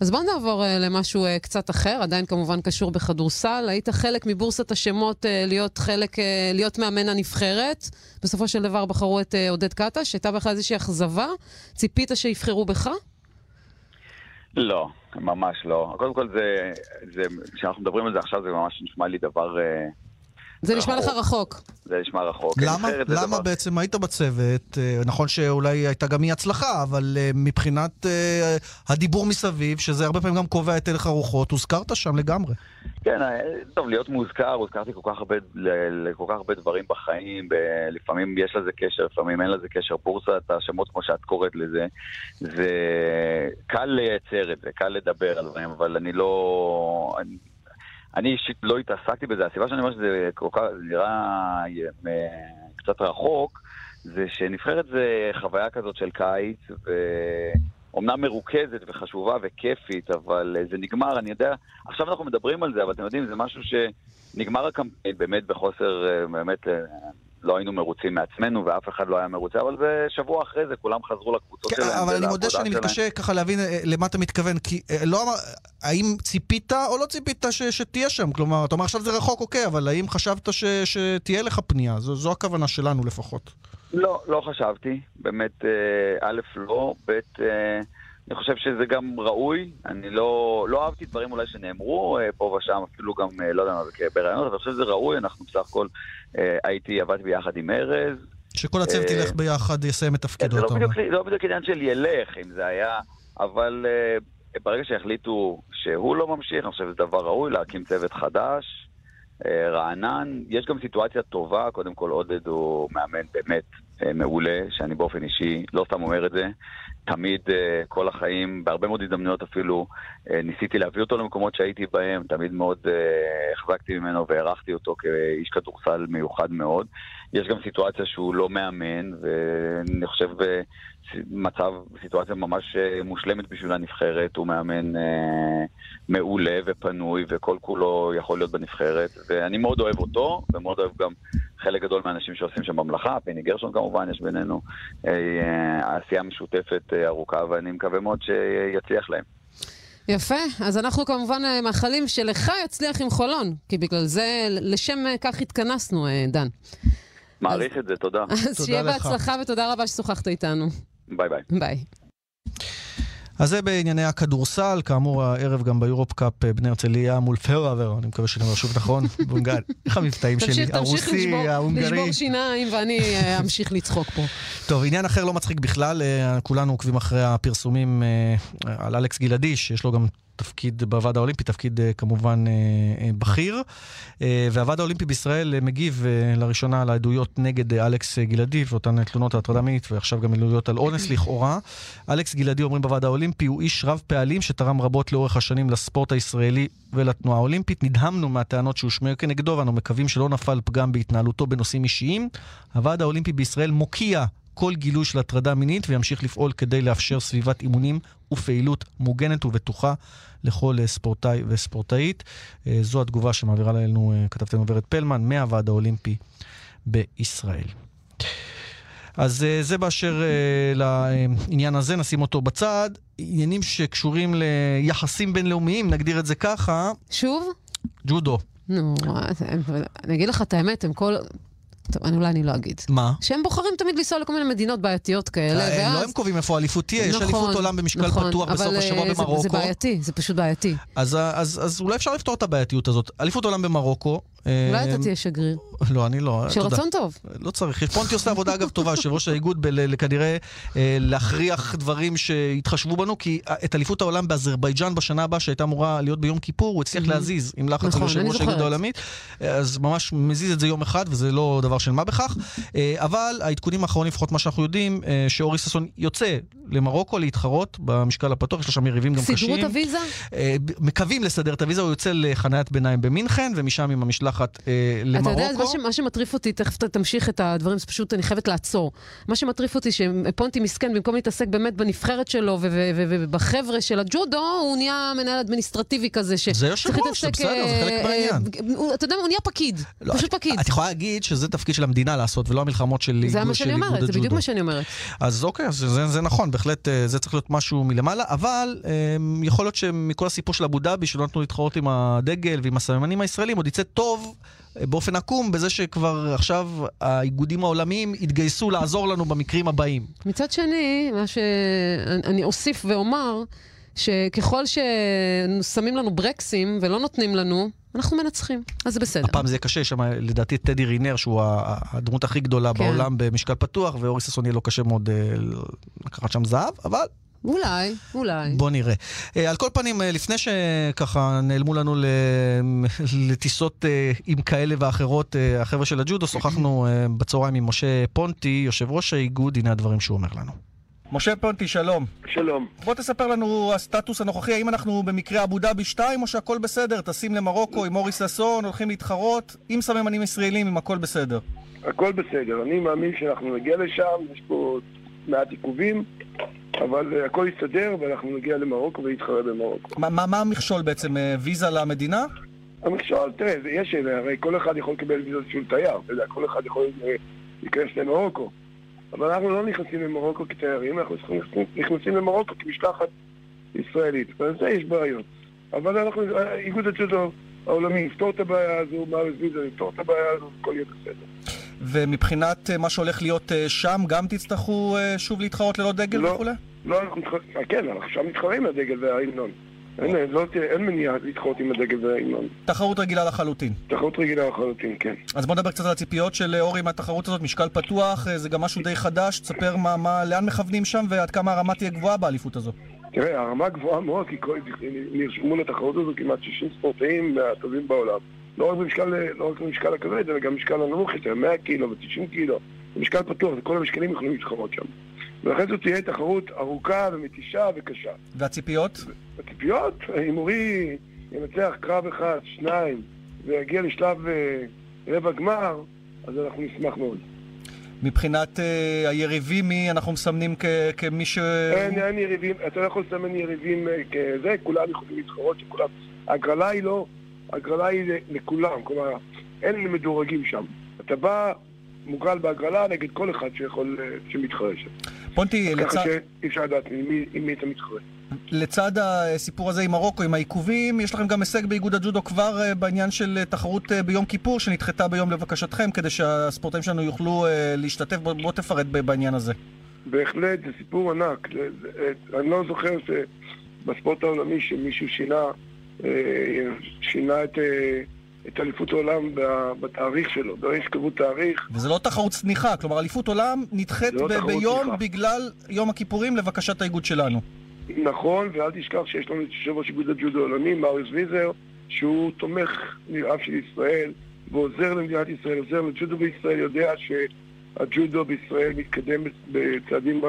אז בואו נעבור אה, למשהו אה, קצת אחר, עדיין כמובן קשור בכדורסל. היית חלק מבורסת השמות להיות חלק, להיות מאמן הנבחרת. בסופו של דבר בחרו את עודד קטש, הייתה בך איזושהי אכזבה? ציפית שיבחרו בך? לא, ממש לא. קודם כל זה, זה, כשאנחנו מדברים על זה עכשיו, זה ממש נשמע לי דבר... זה נשמע לך רחוק. זה נשמע רחוק. למה? למה דבר- בעצם היית בצוות? אה, נכון שאולי הייתה גם אי הצלחה, אבל אה, מבחינת אה, הדיבור מסביב, שזה הרבה פעמים גם קובע את הלך הרוחות, הוזכרת שם לגמרי. כן, טוב, להיות מוזכר, הוזכרתי כל כך הרבה, לכל כך הרבה דברים בחיים, ב- לפעמים יש לזה קשר, לפעמים אין לזה קשר. בורסת השמות, כמו שאת קוראת לזה, זה קל לייצר את זה, קל לדבר על דברים, אבל אני לא... אני, אישית לא התעסקתי בזה. הסיבה שאני אומר שזה כל כך נראה אה, קצת רחוק, זה שנבחרת זה חוויה כזאת של קיץ, ו... אומנם מרוכזת וחשובה וכיפית, אבל אה, זה נגמר, אני יודע, עכשיו אנחנו מדברים על זה, אבל אתם יודעים, זה משהו שנגמר הקמפיין באמת בחוסר, אה, באמת, לא היינו מרוצים מעצמנו ואף אחד לא היה מרוצה, אבל זה שבוע אחרי זה, כולם חזרו לקבוצות כן, שלהם. אבל אני מודה שאני שלהם. מתקשה ככה להבין אה, למה אתה מתכוון, כי אה, לא אמר... האם ציפית או לא ציפית ש- שתהיה שם? כלומר, אתה אומר עכשיו זה רחוק, אוקיי, אבל האם חשבת ש- שתהיה לך פנייה? זו, זו הכוונה שלנו לפחות. לא, לא חשבתי, באמת, אה, א', לא, ב', אני חושב שזה גם ראוי, אני לא, לא אהבתי דברים אולי שנאמרו אה, פה ושם, אפילו גם, אה, לא יודע מה זה, בראיונות, אבל אני חושב שזה ראוי, אנחנו בסך הכל אה, הייתי, עבדתי ביחד עם ארז. שכל הצוות ילך ביחד, יסיים את תפקידו, זה לא. בדיוק, לא בדיוק עניין של ילך, אם זה היה, אבל ברגע שהחליטו שהוא לא ממשיך, אני חושב שזה דבר ראוי להקים צוות חדש, רענן. יש גם סיטואציה טובה, קודם כל עודד הוא מאמן באמת מעולה, שאני באופן אישי לא סתם אומר את זה. תמיד, uh, כל החיים, בהרבה מאוד הזדמנויות אפילו, uh, ניסיתי להביא אותו למקומות שהייתי בהם, תמיד מאוד uh, החזקתי ממנו והערכתי אותו כאיש כדורסל מיוחד מאוד. יש גם סיטואציה שהוא לא מאמן, ואני חושב אה, מצב, סיטואציה ממש אה, מושלמת בשביל הנבחרת. הוא מאמן אה, מעולה ופנוי, וכל כולו יכול להיות בנבחרת. ואני מאוד אוהב אותו, ומאוד אוהב גם חלק גדול מהאנשים שעושים שם במלאכה. פיני גרשון כמובן, יש בינינו אה, אה, עשייה משותפת אה, ארוכה, ואני מקווה מאוד שיצליח להם. יפה, אז אנחנו כמובן אה, מאחלים שלך יצליח עם חולון, כי בגלל זה, לשם אה, כך התכנסנו, אה, דן. מעריך את זה, תודה. אז שיהיה בהצלחה ותודה רבה ששוחחת איתנו. ביי ביי. ביי. אז זה בענייני הכדורסל, כאמור הערב גם ב Europe Cup אה, בני הרצליה מול פראבר, אני מקווה שאני אומר שוב נכון, בונגל. איך המבטאים שלי? תמשיך, תמשיך הרוסי, ההונגרי. לשבור שיניים ואני אה, אמשיך לצחוק פה. טוב, עניין אחר לא מצחיק בכלל, אה, כולנו עוקבים אחרי הפרסומים על אלכס גלעדי, שיש לו גם תפקיד בוועד האולימפי, תפקיד אה, כמובן אה, אה, בכיר. והוועד האולימפי בישראל מגיב לראשונה על העדויות נגד אלכס גלעדי ואותן תלונות על הטרדה מינית, ועכשיו גם עדויות על אונס לכאורה. אלכס גלעדי, אומרים בוועד האולימפי, הוא איש רב פעלים שתרם רבות לאורך השנים לספורט הישראלי ולתנועה האולימפית. נדהמנו מהטענות שהושמעו כנגדו, ואנו מקווים שלא נפל פגם בהתנהלותו בנושאים אישיים. הוועד האולימפי בישראל מוקיע כל גילוי של הטרדה מינית וימשיך לפעול כדי לאפשר סביבת אימונים ופעילות מוגנת ובטוחה לכל אה, ספורטאי וספורטאית. אה, זו התגובה שמעבירה לנו אה, כתבתנו ורד פלמן מהוועד האולימפי בישראל. אז זה באשר לעניין הזה, נשים אותו בצד. עניינים שקשורים ליחסים בינלאומיים, נגדיר את זה ככה. שוב? ג'ודו. נו, אני אגיד לך את האמת, הם כל... טוב, אני אולי אני לא אגיד. מה? שהם בוחרים תמיד לנסוע לכל מיני מדינות בעייתיות כאלה, אה, ואז... לא הם קובעים איפה האליפות תהיה, יש נכון, אליפות עולם במשקל נכון, פתוח בסוף השבוע אה, זה- במרוקו. זה בעייתי, זה פשוט בעייתי. אז, אז, אז אולי אפשר לפתור את הבעייתיות הזאת. אליפות עולם במרוקו. אולי אתה תהיה שגריר. לא, אני לא. של. רצון טוב. לא צריך. פונטי עושה עבודה, אגב, טובה, יושב ראש האיגוד, כנראה אה, להכריח דברים שיתחשבו בנו, כי את אליפות העולם באזרבייג'אן בשנה הבאה, שהייתה אמורה להיות ביום כיפור, הוא הצליח Mhm. להזיז עם לחץ על יושב ראש האיגוד. העולמית, אז ממש מזיז את זה יום אחד, וזה לא דבר של מה בכך. אה, אבל העדכונים האחרונים, לפחות מה שאנחנו יודעים, אה, שאורי ששון יוצא למרוקו להתחרות במשקל הפתוח, יש לו שם יריבים גם קשים. סידרו את הוויזה? מקווים לסדר את הוויזה, הוא יוצא לחניית ביניים במינכן, ומשם עם המשלחת אה, אתה למרוקו. יודע, מה, ש, מה שמטריף אותי, תכף תמשיך את הדברים, זה פשוט, אני חייבת לעצור. מה שמטריף אותי, שפונטי מסכן, במקום להתעסק באמת בנבחרת שלו ובחבר'ה של הג'ודו, הוא נהיה מנהל אדמיניסטרטיבי כזה, ש... זה יושב ראש, זה בסדר, זה חלק מהעניין. הוא- אתה יודע מה, הוא נהיה פקיד. לא, פשוט פקיד. את יכולה להגיד שזה תפקיד של המדינה לעשות, ולא המלחמות של זה איגוד מה של שאני איגוד אומרת, זה בדיוק הג'ודו. מה שאני אומרת. אז אוקיי, אז זה, זה נכון, בהחלט אה, זה צריך להיות משהו מלמעלה, אבל אה, יכול להיות שמכל הסיפור של אבו דאבי, שלא נתנו להתחרות עם הדגל ועם הסממנים הישראלים, עוד יצא טוב אה, באופן עקום בזה שכבר עכשיו האיגודים העולמיים יתגייסו לעזור לנו במקרים הבאים. מצד שני, מה שאני אוסיף ואומר, שככל ששמים לנו ברקסים ולא נותנים לנו, אנחנו מנצחים. אז זה בסדר. הפעם זה יהיה קשה, שם לדעתי טדי רינר, שהוא הדמות הכי גדולה כן. בעולם במשקל פתוח, ואורי ששון יהיה לו קשה מאוד אה, לקחת שם זהב, אבל אולי, אולי. בוא נראה. אה, על כל פנים, אה, לפני שככה נעלמו לנו לטיסות אה, עם כאלה ואחרות, אה, החבר'ה של הג'ודו, שוחחנו אה, בצהריים עם משה פונטי, יושב ראש האיגוד, הנה הדברים שהוא אומר לנו. משה פונטי, שלום. שלום. בוא תספר לנו הסטטוס הנוכחי, האם אנחנו במקרה אבו דאבי 2 או שהכל בסדר? טסים למרוקו עם אורי ששון, הולכים להתחרות עם סממנים ישראלים, אם הכל בסדר. הכל בסדר. אני מאמין שאנחנו נגיע לשם, יש פה מעט עיכובים, אבל אה, הכל יסתדר ואנחנו נגיע למרוקו ונתחרה במרוקו. מה- מה מה המכשול בעצם? אה, ויזה למדינה? המכשול, תראה, יש, אה, הרי כל אחד יכול לקבל ויזה של תייר, אתה יודע, כל אחד יכול להיכנס למרוקו. אבל אנחנו לא נכנסים למרוקו כתיירים, אנחנו נכנסים- נכנסים למרוקו כמשלחת ישראלית. ועל זה יש בעיות. אבל אנחנו, איגוד הג'ודו העולמי יפתור את הבעיה הזו, מארז ויזה יפתור את הבעיה הזו, הכל יהיה בסדר. ומבחינת מה שהולך להיות שם, גם תצטרכו שוב להתחרות ללא דגל לא. וכולי? לא, אנחנו מתחרים, כן, אנחנו עכשיו מתחרים עם הדגל וההמנון. אין, לא, תהיה- אין מניעה להתחרות עם הדגל וההמנון. תחרות רגילה לחלוטין. תחרות רגילה לחלוטין, כן. אז בוא נדבר קצת על הציפיות של אה, אורי מהתחרות הזאת, משקל פתוח, אה, זה גם משהו די חדש, תספר מה, מה, לאן מכוונים שם ועד כמה הרמה תהיה גבוהה באליפות הזו. תראה, הרמה גבוהה מאוד, כי כל- נרשמו לתחרות הזו כמעט 60 ספורטאים מהטובים בעולם. לא רק במשקל, לא רק במשקל הכבד, אלא גם במשקל הנמוך יותר, 100 קילו ו-90 קילו. זה משקל פתוח, וכל המשקלים יכולים להתחרות שם. ולכן זו תהיה תחרות ארוכה ומתישה וקשה. והציפיות? הציפיות, אם אורי ינצח קרב אחד, שניים, ויגיע לשלב אה, רבע גמר, אז אנחנו נשמח מאוד. מבחינת אה, היריבים, מי אנחנו מסמנים כ, כמי ש... אין, אין יריבים, אתה לא יכול לסמן יריבים אה, כזה, כולם יכולים להתחרות, שכולם... ההגרלה היא לא, ההגרלה היא לכולם, כלומר, אין מדורגים שם. אתה בא, מוגרל בהגרלה נגד כל אחד שיכול, אה, שמתחרה שם. פונטי, ככה לצד, שאי אפשר לדעת עם מי, עם מי אתה מתחרה. לצד הסיפור הזה עם מרוקו, עם העיכובים, יש לכם גם הישג באיגוד הג'ודו כבר אה, בעניין של אה, תחרות ביום כיפור, שנדחתה ביום לבקשתכם, כדי שהספורטאים שלנו יוכלו להשתתף. בוא, בוא תפרט בעניין הזה. בהחלט, זה סיפור ענק. אני לא זוכר שבספורט העולמי שמישהו שינה, שינה את, את אליפות העולם בתאריך שלו. ברגע שקבעו תאריך, וזה לא תחרות צניחה, כלומר אליפות עולם נדחית לא ב- ביום צניחה. בגלל יום הכיפורים לבקשת האיגוד שלנו. נכון, ואל תשכח שיש לנו את יושב ראש איגוד הג'ודו העולמי, מאריס ויזר, שהוא תומך נראב של ישראל, ועוזר למדינת ישראל, עוזר לג'ודו בישראל, יודע שהג'ודו בישראל מתקדם בצעדים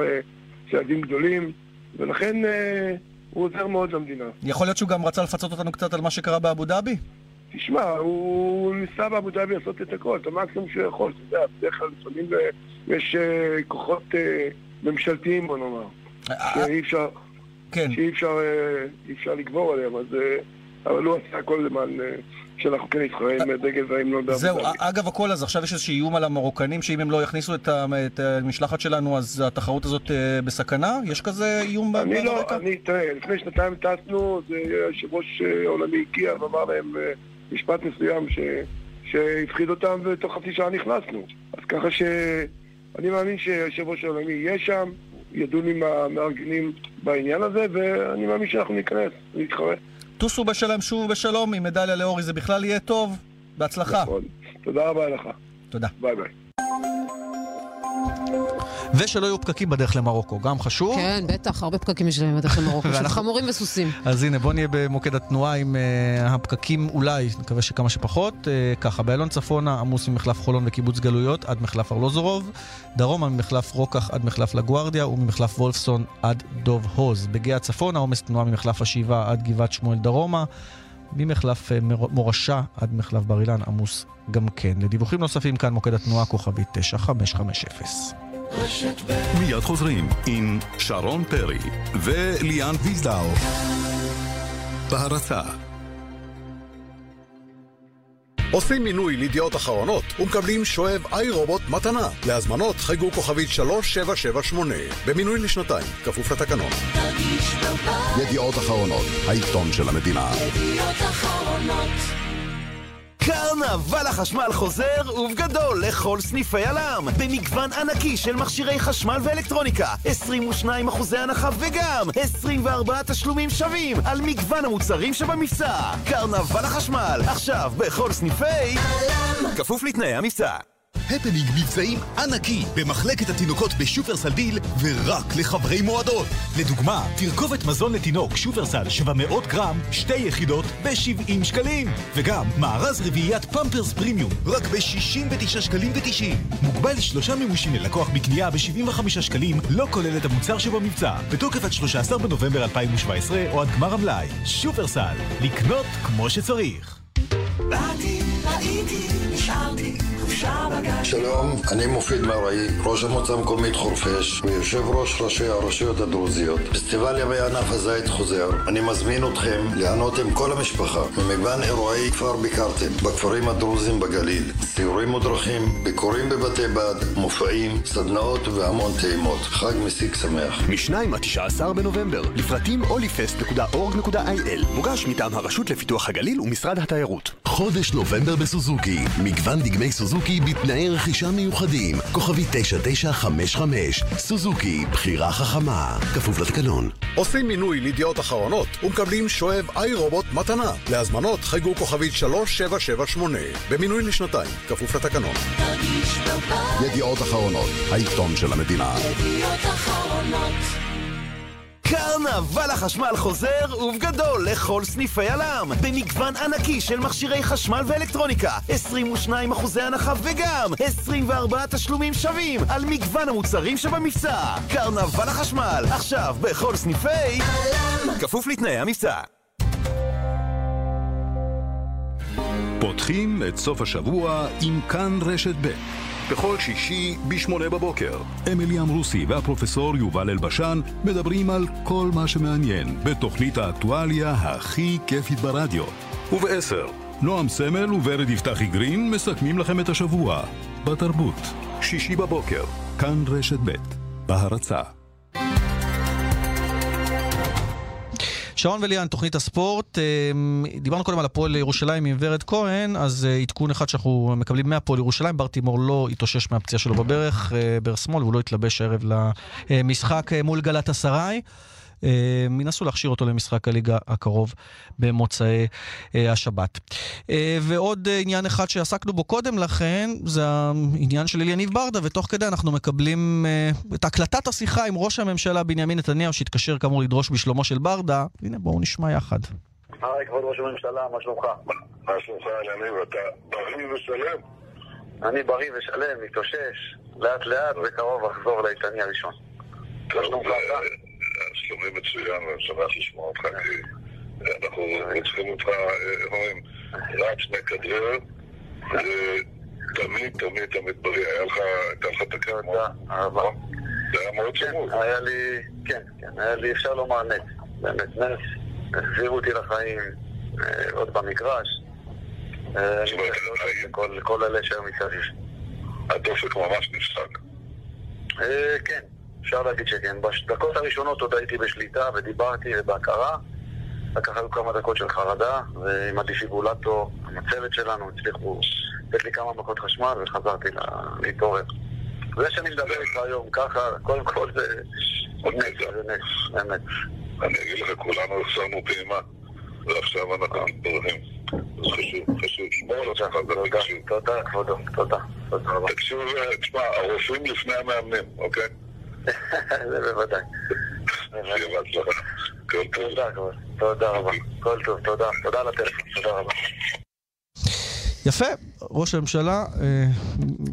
צעדים גדולים, ולכן אה, הוא עוזר מאוד למדינה. יכול להיות שהוא גם רצה לפצות אותנו קצת על מה שקרה באבו דאבי? תשמע, הוא ניסה באבו דאבי לעשות את הכל, את המקסימום שהוא יכול, אתה יודע, בדרך כלל לפעמים אה, יש אה, כוחות אה, ממשלתיים, בוא נאמר, שאי אפשר, כן. שאי אפשר, אה, אפשר לגבור עליהם, אז, אה, אבל הוא עשה הכל למען אה, שאנחנו כן נתחרה עם הדגל וההמנון באבו זהו, אגב הכל, אז עכשיו יש איזשהו איום על המרוקנים, שאם הם לא יכניסו את המשלחת שלנו, אז התחרות הזאת אה, בסכנה? יש כזה איום ב- אני לא? אני, תראה, לפני שנתיים טסנו, זה יושב ראש אה, עולמי הגיע ואמר להם אה, משפט מסוים ש, שהפחיד אותם ותוך חצי שעה נכנסנו. אז ככה שאני מאמין שיושב ראש העולמי יהיה שם, ידון עם המארגנים בעניין הזה, ואני מאמין שאנחנו ניכנס, נתחרה. טוסו בשלם, שובו בשלום, עם מדליה לאורי זה בכלל יהיה טוב. בהצלחה. נכון. תודה רבה לך. תודה. ביי ביי. ושלא יהיו פקקים בדרך למרוקו, גם חשוב. כן, בטח, הרבה פקקים יש להם בדרך למרוקו, של חמורים וסוסים. אז הנה, בוא נהיה במוקד התנועה עם uh, הפקקים אולי, נקווה שכמה שפחות. Uh, ככה, באיילון צפונה עמוס ממחלף חולון וקיבוץ גלויות עד מחלף ארלוזורוב, דרומה ממחלף רוקח עד מחלף לגוארדיה וממחלף וולפסון עד דוב הוז. בגאה צפונה עומס תנועה ממחלף השבעה עד גבעת שמואל דרומה. ממחלף מור- מורשה עד מחלף בר אילן עמוס גם כן. לדיווחים נוספים כאן מוקד התנועה כוכבית 9550. מיד חוזרים עם שרון פרי וליאן ויזדאו. בהרצה עושים מינוי לידיעות אחרונות ומקבלים שואב איי רובוט מתנה. להזמנות חייגו כוכבית 3778 במינוי לשנתיים, כפוף לתקנון. ידיעות אחרונות, העיתון של המדינה. קרנבל החשמל חוזר ובגדול לכל סניפי הלם במגוון ענקי של מכשירי חשמל ואלקטרוניקה. 22 אחוזי הנחה וגם 24 תשלומים שווים על מגוון המוצרים שבמבצע. קרנבל החשמל עכשיו בכל סניפי הלם כפוף לתנאי המבצע הפנינג מבצעים ענקי במחלקת התינוקות בשופרסל דיל ורק לחברי מועדון. לדוגמה, תרכובת מזון לתינוק שופרסל 700 גרם, שתי יחידות ב-70 שקלים. וגם מארז רביעיית פמפרס פרימיום, רק ב-69 שקלים ו-90. מוגבל לשלושה מימושים ללקוח בקנייה ב-75 שקלים, לא כולל את המוצר שבמבצע. בתוקף עד 13 בנובמבר 2017 או עד גמר המלאי. שופרסל, לקנות כמו שצריך. באתי, ראיתי, שלום, אני מופיד מרעי, ראש המועצה המקומית חורפיש ויושב ראש ראשי הרשויות הדרוזיות. פסטיבל ימי ענף הזית חוזר. אני מזמין אתכם ליהנות עם כל המשפחה ממגוון אירועי כפר ביקרתם בכפרים הדרוזיים בגליל. סיורים מודרכים, ביקורים בבתי בד, מופעים, סדנאות והמון טעימות. חג מסיק שמח. מ-2 עד 19 בנובמבר, לפרטים olifest.org.il מוגש מטעם הרשות לפיתוח הגליל ומשרד התיירות. חודש נובמבר בסוזוקי, מגוון דגמי סוזוקי בתנאי רכישה מיוחדים, כוכבי 9955, סוזוקי, בחירה חכמה, כפוף לתקנון. עושים מינוי לידיעות אחרונות ומקבלים שואב איי רובוט מתנה. להזמנות חייגו כוכבית 3778 במינוי לשנתיים, כפוף לתקנון. ידיעות אחרונות, העיתון של המדינה. קרנבל החשמל חוזר ובגדול לכל סניפי הלם במגוון ענקי של מכשירי חשמל ואלקטרוניקה. 22 אחוזי הנחה וגם 24 תשלומים שווים על מגוון המוצרים שבמבצע. קרנבל החשמל עכשיו בכל סניפי הלם כפוף לתנאי המבצע. פותחים את סוף השבוע עם כאן רשת ב' בכל שישי ב-8 בבוקר. אמילי אמרוסי והפרופסור יובל אלבשן מדברים על כל מה שמעניין בתוכנית האקטואליה הכי כיפית ברדיו. וב-10, נועם סמל וורד יפתחי גרין מסכמים לכם את השבוע. בתרבות, שישי בבוקר, כאן רשת ב', בהרצה. שרון וליאן, תוכנית הספורט. אה, דיברנו קודם על הפועל ירושלים עם ורד כהן, אז אה, עדכון אחד שאנחנו מקבלים מהפועל ירושלים, בר תימור לא התאושש מהפציעה שלו בברך, אה, ברך שמאל, והוא לא התלבש הערב למשחק מול גלת אסריי. הם ינסו להכשיר אותו למשחק הליגה הקרוב במוצאי השבת. ועוד עניין אחד שעסקנו בו קודם לכן, זה העניין של אליניב ברדה, ותוך כדי אנחנו מקבלים את הקלטת השיחה עם ראש הממשלה בנימין נתניהו, שהתקשר כאמור לדרוש בשלומו של ברדה. הנה בואו נשמע יחד. היי, כבוד ראש הממשלה, מה שלומך? מה שלומך, אליניב? אתה בריא ושלם? אני בריא ושלם, מתאושש, לאט לאט, וקרוב אחזור לאיתני הראשון. מה שלומך אתה? שלומי מצוין, ואני שמח לשמוע אותך, כי אנחנו צריכים אותך, איך אומרים, רץ, מכדרר, ותמיד, תמיד, תמיד בריא. היה לך, הייתה לך תקרית מאוד, זה היה מאוד צמוד. היה לי, כן, כן, היה לי, אפשר לומר נס, באמת נס, החזירו אותי לחיים, עוד במגרש. לכל אלה שהיו מסביב. הדופק ממש נפסק. כן. אפשר להגיד שכן. בדקות הראשונות עוד הייתי בשליטה ודיברתי ובהכרה. אחר כך היו כמה דקות של חרדה, ועם הדיפיבולטור, עם הצוות שלנו, הצליחו לתת לי כמה מכות חשמל וחזרתי להתעורר. זה שאני מדבר איתך היום ככה, קודם כל זה נס, זה נס, באמת. אני אגיד לך, כולנו החסרנו פעימה, ועכשיו אנחנו מתברכים. זה חשוב, חשוב. תודה, כבודו, תודה. תקשיב, תשמע, הרופאים לפני המאמנים, אוקיי? זה בוודאי. תודה, רבה. כל טוב, תודה. תודה על הטלפון. תודה רבה. יפה, ראש הממשלה אה,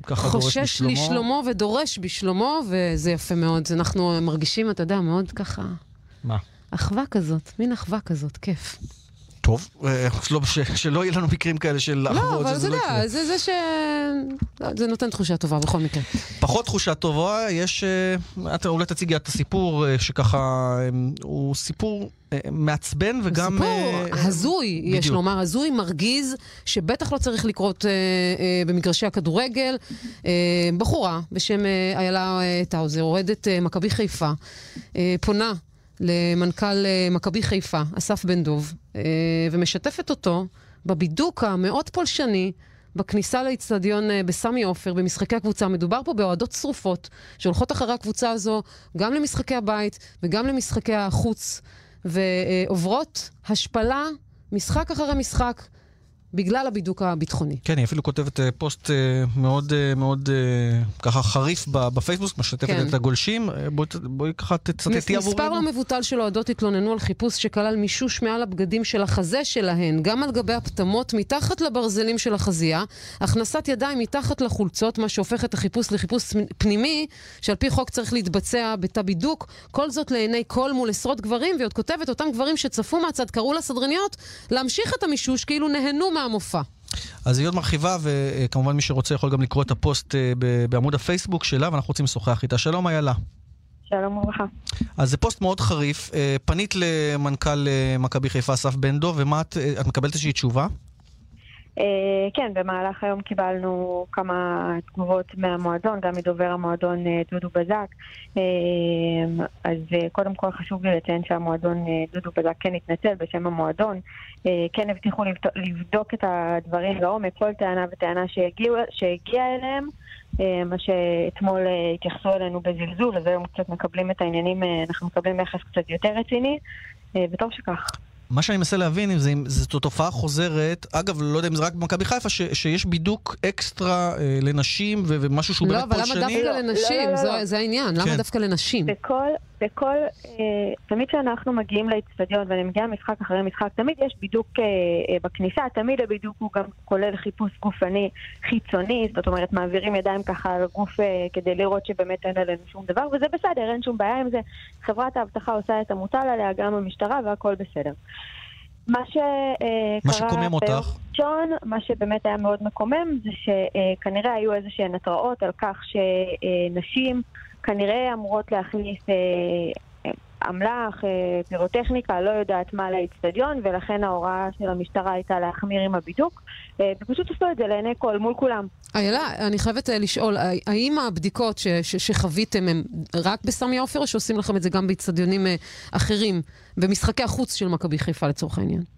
ככה דורש בשלומו. חושש לשלומו ודורש בשלומו, וזה יפה מאוד. אנחנו מרגישים, אתה יודע, מאוד ככה... מה? אחווה כזאת, מין אחווה כזאת, כיף. טוב, אה, לא, ש, שלא יהיו לנו מקרים כאלה של לא, אחוות, אבל זה אתה לא יודע, יקרה. זה זה ש... זה נותן תחושה טובה בכל מקרה. פחות תחושה טובה, יש... אה, את אולי תציגי את הסיפור אה, שככה... אה, הוא סיפור אה, מעצבן וגם... אה, סיפור הזוי, יש בדיוק. לומר, הזוי, מרגיז, שבטח לא צריך לקרות אה, אה, במגרשי הכדורגל. אה, בחורה בשם אה, איילה אה, טאוזר, אוהדת אה, מכבי חיפה, אה, פונה למנכ"ל אה, מכבי חיפה, אסף בן דב, אה, ומשתפת אותו בבידוק המאוד פולשני. בכניסה לאיצטדיון אה, בסמי עופר, במשחקי הקבוצה. מדובר פה באוהדות שרופות, שהולכות אחרי הקבוצה הזו גם למשחקי הבית וגם למשחקי החוץ, ועוברות השפלה, משחק אחרי משחק, בגלל הבידוק הביטחוני. כן, היא אפילו כותבת אה, פוסט אה, מאוד אה, מאוד ככה חריף בפייסבוק, משתפת כן. את הגולשים. בואי בואי ככה תצטטי מס- מספר לא עבורנו. מבוטל של אוהדות התלוננו על חיפוש שכלל מישוש מעל הבגדים של החזה שלהן, גם על גבי הפטמות, מתחת לברזלים של החזייה, הכנסת ידיים מתחת לחולצות, מה שהופך את החיפוש לחיפוש פנימי, שעל פי חוק צריך להתבצע בתא בידוק, כל זאת לעיני כל מול עשרות גברים, והיא עוד כותבת, אותם גברים שצפו מהצד קראו לסדרניות להמשיך את המישוש כאילו נהנו מהמופע. אז היא עוד מרחיבה, וכמובן מי שרוצה יכול גם לקרוא את הפוסט אה, בעמוד הפייסבוק שלה, ואנחנו רוצים לשוחח איתה. שלום איילה. שלום וברכה. אז זה פוסט מאוד חריף. אה, פנית למנכ"ל אה, מכבי חיפה, אסף בן דב, ומה את, את מקבלת איזושהי תשובה? אה, כן, במהלך היום קיבלנו כמה תגובות מהמועדון, גם מדובר המועדון אה, דודו בזק. אה, אז קודם כל חשוב לי לציין שהמועדון דודו בזק כן התנצל בשם המועדון. כן הבטיחו לבדוק, את הדברים לעומק, כל טענה וטענה שהגיעה אליהם. מה שאתמול התייחסו אלינו בזלזול, אז היום קצת מקבלים את העניינים, אנחנו מקבלים יחס קצת יותר רציני, וטוב שכך. מה שאני מנסה להבין אם זה- אם זו תופעה חוזרת, אגב, לא יודע אם זה רק במכבי חיפה, ש, שיש בידוק אקסטרה אה, לנשים ו- ומשהו שהוא לא, באמת אבל פולשני. למה דווקא לנשים? לא, לא, זו- לא. זה העניין, למה כן. דווקא לנשים? בכל, בכל, אה, תמיד כשאנחנו מגיעים לאצטדיון ואני מגיעה משחק אחרי משחק, תמיד יש בידוק אה, אה, בכניסה, תמיד הבידוק הוא גם כולל חיפוש גופני חיצוני, זאת אומרת מעבירים ידיים ככה על הגוף אה, כדי לראות שבאמת אין עלינו שום דבר, וזה בסדר, אין שום בעיה עם זה. חברת האבטחה עושה את המוטל עליה, גם המשטרה, והכל בסדר. מה שקרה מה שקומם אותך? ראשון, מה שבאמת היה מאוד מקומם זה שכנראה היו איזה שהן התראות על כך שנשים כנראה אמורות להכניס אה, אה, אמל"ח, אה, פירוטכניקה, לא יודעת מה לאיצטדיון, ולכן ההוראה של המשטרה הייתה להחמיר עם הבידוק, ופשוט עשו את זה לעיני כל, מול כולם. איילה, אני חייבת לשאול, האם הבדיקות ש- ש- שחוויתם הם רק בסמי עופר, או שעושים לכם את זה גם באיצטדיונים אחרים, במשחקי החוץ של מכבי חיפה לצורך העניין?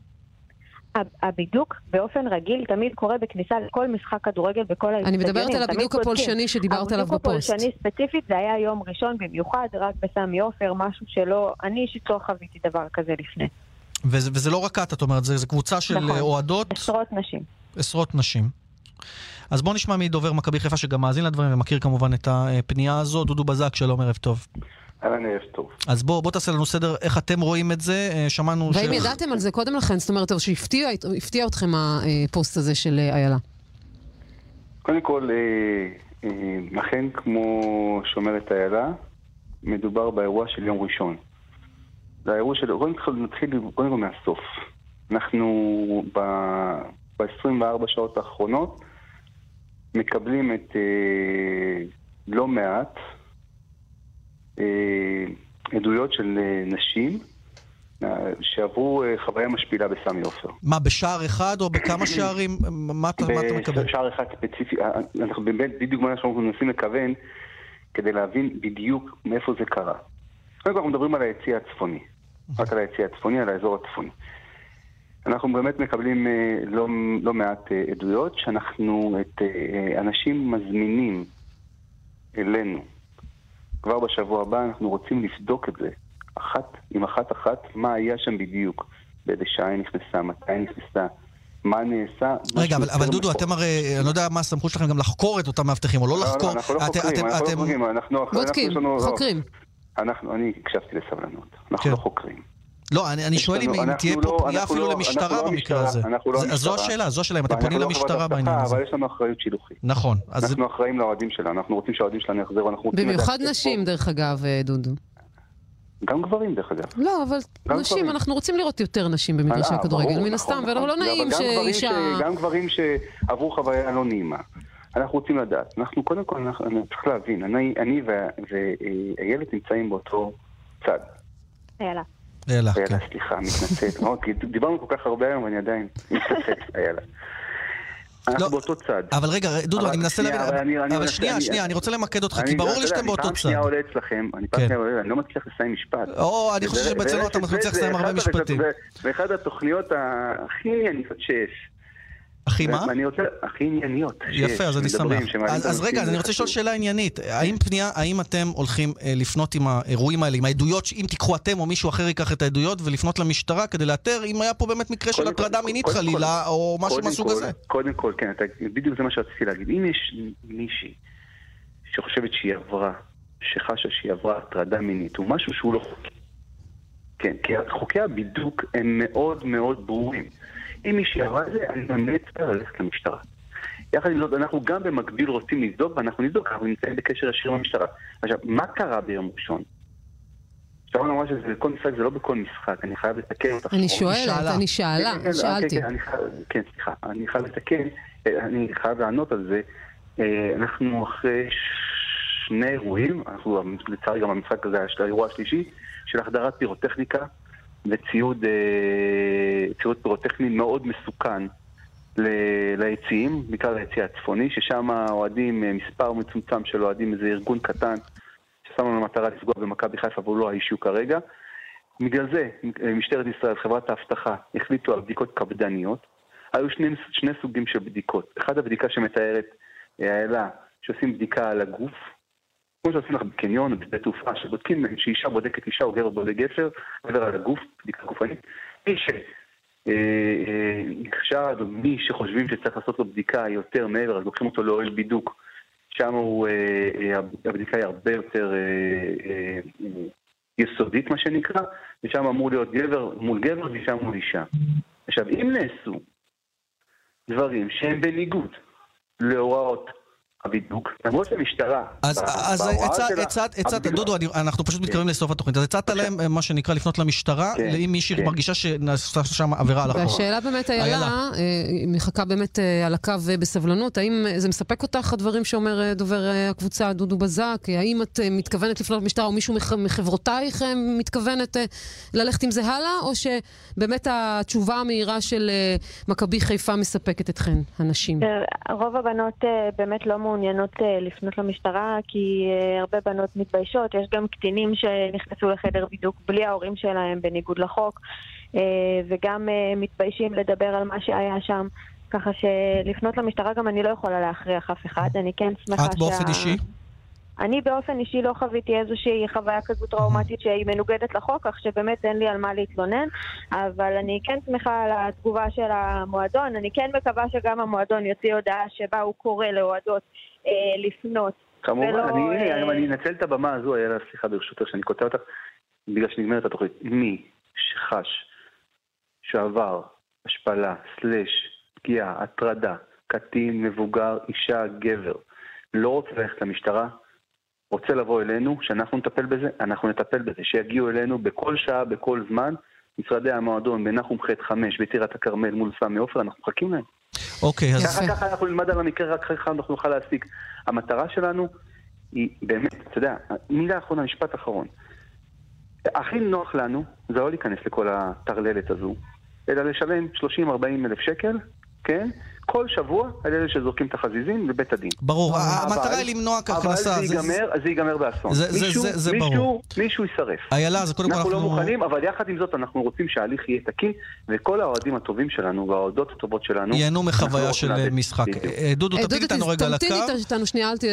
הב- הבידוק באופן רגיל תמיד קורה בכניסה לכל משחק כדורגל בכל האיצטדיונים. מדברת על הבידוק. הפולשני שדיברת עליו בפוסט. הבידוק הפולשני ספציפית זה היה יום ראשון במיוחד, רק בסמי עופר, משהו שלא, אני אישית לא חוויתי דבר כזה לפני. וזה, וזה לא רק את, את אומרת, זה, זה קבוצה של נכון. אה, אוהדות, עשרות נשים. עשרות נשים. אז בואו נשמע מדובר מכבי חיפה שגם מאזין לדברים ומכיר כמובן את הפנייה הזו. דודו בזק, שלום, ערב טוב. אהלן ערב טוב. אז בוא, בוא תעשה לנו סדר איך אתם רואים את זה. אה, שמענו והאם ידעתם על זה קודם לכן? זאת אומרת, או שהפתיע הפתיע אתכם הפוסט הזה של אה, איילה? קודם כל, אה, אה, אכן כמו שאומרת איילה, מדובר באירוע של יום ראשון. זה האירוע של... קודם כל נתחיל קודם כל מהסוף. אנחנו ב-24 שעות האחרונות מקבלים את אה, לא מעט עדויות של אה, נשים אה, שעברו אה, חוויה משפילה בסמי עופר. מה, בשער אחד או בכמה שערים? מה אתה מה אתה מקבל? בשער אחד ספציפי, אה, אנחנו באמת, בדיוק מה שאנחנו מנסים לכוון, כדי להבין בדיוק מאיפה זה קרה. קודם כל אנחנו מדברים על היציא הצפוני, רק על היציא הצפוני, על האזור הצפוני. אנחנו באמת מקבלים אה, לא, לא מעט אה, עדויות שאנחנו את אה, אנשים מזמינים אלינו. כבר בשבוע הבא אנחנו רוצים לבדוק את זה, אחת עם אחת אחת, מה היה שם בדיוק, באיזה שעה היא נכנסה, מתי היא נכנסה, מה נעשה. רגע, אבל, אבל דודו. אתם הרי, אני לא יודע מה הסמכות שלכם גם לחקור את אותם מאבטחים, או לא לא, לחקור. לא, אנחנו לא חוקרים, אתם- אנחנו לא אתם- חוקרים, אנחנו... בודקים, לא. חוקרים. אנחנו, אני הקשבתי לסבלנות, אנחנו לא חוקרים. לא, אני, אני שואל אם, אם תהיה לא- פה פנייה אפילו לא- למשטרה אנחנו לא במקרה המשטרה, הזה. אנחנו לא זה- זו המשטרה. השאלה, זו השאלה, אם אתם פונים לא למשטרה בעניין הזה. אבל יש לנו אחריות שילוחית. נכון, אז אנחנו אחראים לאוהדים שלנו, אנחנו רוצים שהאוהדים שלנו יחזרו, אנחנו רוצים במיוחד נשים, דרך אגב, אה, דודו. גם גברים, דרך אגב. לא, אבל נשים, גברים. אנחנו רוצים לראות יותר נשים במגרשי אה, הכדורגל, מן נכון, הסתם, נכון. ולא לא אבל נעים גברים שאישה... גם גברים שעברו חוויה לא נעימה. אנחנו רוצים לדעת. אנחנו, קודם כל, אנחנו, צריך להבין, אני, אני ואיילת נמצאים באותו צד. יאללה. איילה, איילה, סליחה, מתנצל. מאוד, כי דיברנו כל כך הרבה היום ואני עדיין מתנצל, איילה. אנחנו באותו צד. אבל רגע, דודו, אני מנסה להבין, אבל אני- אני אבל מנסה- שנייה, אני- שנייה, אני רוצה למקד אותך, אני- כי ברור לי שאתם באותו אני פעם שנייה צד. עולה אצלכם, אני פעם כן. שנייה עולה, אני לא מצליח לסיים משפט. או, אני חושב שאצלנו אתה מצליח לסיים הרבה משפטים. זה- ואחת התוכניות הכי ענייניות שיש. הכי מה? ואני רוצה, הכי ענייניות. יפה, אז אני שמח. אז, אז רגע, אז אני רוצה לשאול. שאלה עניינית. האם פנייה, האם אתם הולכים אה, לפנות עם האירועים האלה, עם העדויות, אם תיקחו אתם או מישהו אחר ייקח את העדויות, ולפנות למשטרה כדי לאתר אם היה פה באמת מקרה של הטרדה מינית חלילה, או משהו מהסוג הזה? קודם כל, כן, בדיוק זה מה שרציתי להגיד. אם יש מישהי שחושבת שהיא עברה, שחשה שהיא עברה הטרדה מינית, הוא משהו שהוא לא חוקי. כן, כי חוקי הבידוק הם מאוד מאוד ברורים. אם עברה את זה, אני ממליץ לה ללכת למשטרה. יחד עם זאת, אנחנו גם במקביל רוצים לבדוק, ואנחנו נבדוק, אנחנו נמצאים בקשר ישיר עם המשטרה. עכשיו, מה קרה ביום ראשון? שרון אמרה שבכל משחק זה לא בכל משחק, אני חייב לתקן אותך. אני. שואלת, אני שאלה, כן, כן, שאלתי. כן, כן, סליחה, אני חייב לתקן, אה, אני חייב לענות על זה. אה, אנחנו אחרי שני אירועים, אנחנו לצערי גם במשחק הזה היה של האירוע השלישי, של החדרת פירוטכניקה וציוד אה, ציוד פירוטכני מאוד מסוכן ליציעים, בעיקר ליציע הצפוני, ששם האוהדים, אה, מספר מצומצם של אוהדים, איזה ארגון קטן, ששם לנו למטרה לפגוע במכבי חיפה והוא לא האישיו כרגע. בגלל זה אה, משטרת ישראל, חברת האבטחה, החליטו על בדיקות קפדניות. היו שני, שני סוגים של בדיקות. אחד הבדיקה שמתארת האלה, שעושים בדיקה על הגוף, כמו שעושים לך בקניון בשדה תעופה, שבודקים, שאישה בודקת אישה או גבר בודק גבר, גבר על הגוף, בדיקה גופנית. מי שנחשד או מי שחושבים שצריך לעשות לו בדיקה יותר מעבר, אז לוקחים אותו לאוהל בידוק. שם אה, אה, הבדיקה היא הרבה יותר אה, אה, יסודית, מה שנקרא, ושם אמור להיות גבר מול גבר ואישה מול אישה. עכשיו, אם נעשו דברים שהם בניגוד להוראות הבידוק, למרות שהמשטרה... אז, הצעת, דודו, אנחנו פשוט מתקרבים לסוף התוכנית, אז הצעת להם, אה, מה שנקרא, לפנות למשטרה, כן, אם מישהי כן. מרגישה שנעשתה שם עבירה על החוק. והשאלה באמת, איילה, אה, היא מחכה באמת אה, על הקו בסבלנות, האם אה, זה מספק אותך, הדברים שאומר דובר הקבוצה, דודו בזק? האם את מתכוונת לפנות למשטרה, או מישהו מח- מחברותייך מתכוונת ללכת עם זה הלאה, או שבאמת התשובה המהירה של מכבי חיפה מספקת אתכן, הנשים? רוב הבנות באמת לא מעוניינות אה, לפנות למשטרה, כי אה, הרבה בנות מתביישות. יש גם קטינים שנכנסו לחדר בידוק בלי ההורים שלהם, בניגוד לחוק, אה, וגם מתביישים לדבר על מה שהיה שם. ככה שלפנות למשטרה גם אני לא יכולה להכריח אף אחד. אני כן שמחה את באופן אישי? אני באופן אישי לא חוויתי איזושהי חוויה כזו טראומטית שהיא מנוגדת לחוק, כך שבאמת אין לי על מה להתלונן, אבל אני כן שמחה על התגובה של המועדון. אני כן מקווה שגם המועדון יוציא הודעה שבה הוא קורא לאוהדות אה, לפנות. כמובן, ולא, אני, אה, הנה, אני אנצל את הבמה הזו, איילה, סליחה ברשותך שאני קוטע אותך, בגלל שנגמרת התוכנית. מי שחש שעבר השפלה, סלש, פגיעה, הטרדה, קטין, מבוגר, אישה, גבר, לא רוצה ללכת למשטרה, רוצה לבוא אלינו, שאנחנו נטפל בזה, אנחנו נטפל בזה. שיגיעו אלינו בכל שעה, בכל זמן. משרדי המועדון בנחום ח' 5 בטירת הכרמל מול סמי עופר, אנחנו מחכים להם. אוקיי, אז... ככה, ככה אנחנו נלמד על המקרה, רק ככה אנחנו נוכל להסיק. המטרה שלנו היא באמת, אתה יודע, מילה אחרונה, משפט אחרון. הכי נוח לנו זה לא להיכנס לכל הטרללת הזו, אלא לשלם 30-40 אלף שקל, כן? כל שבוע על אלה שזורקים את החזיזים לבית הדין. ברור, המטרה היא למנוע כהכנסה. אבל זה- זה ייגמר, זה ייגמר באסון. זה- זה- זה- זה ברור. מישהו יישרף. איילה, אז קודם כל אנחנו לא אנחנו- מוכנים, אבל יחד עם זאת אנחנו רוצים שההליך יהיה תקין, וכל האוהדים הטובים שלנו והאוהדות הטובות שלנו... ייהנו אנחנו מחוויה לא של. משחק. אה, דודו, אה, תמתין איתנו רגע על הקו. תמתין איתנו שנייה, אל ת-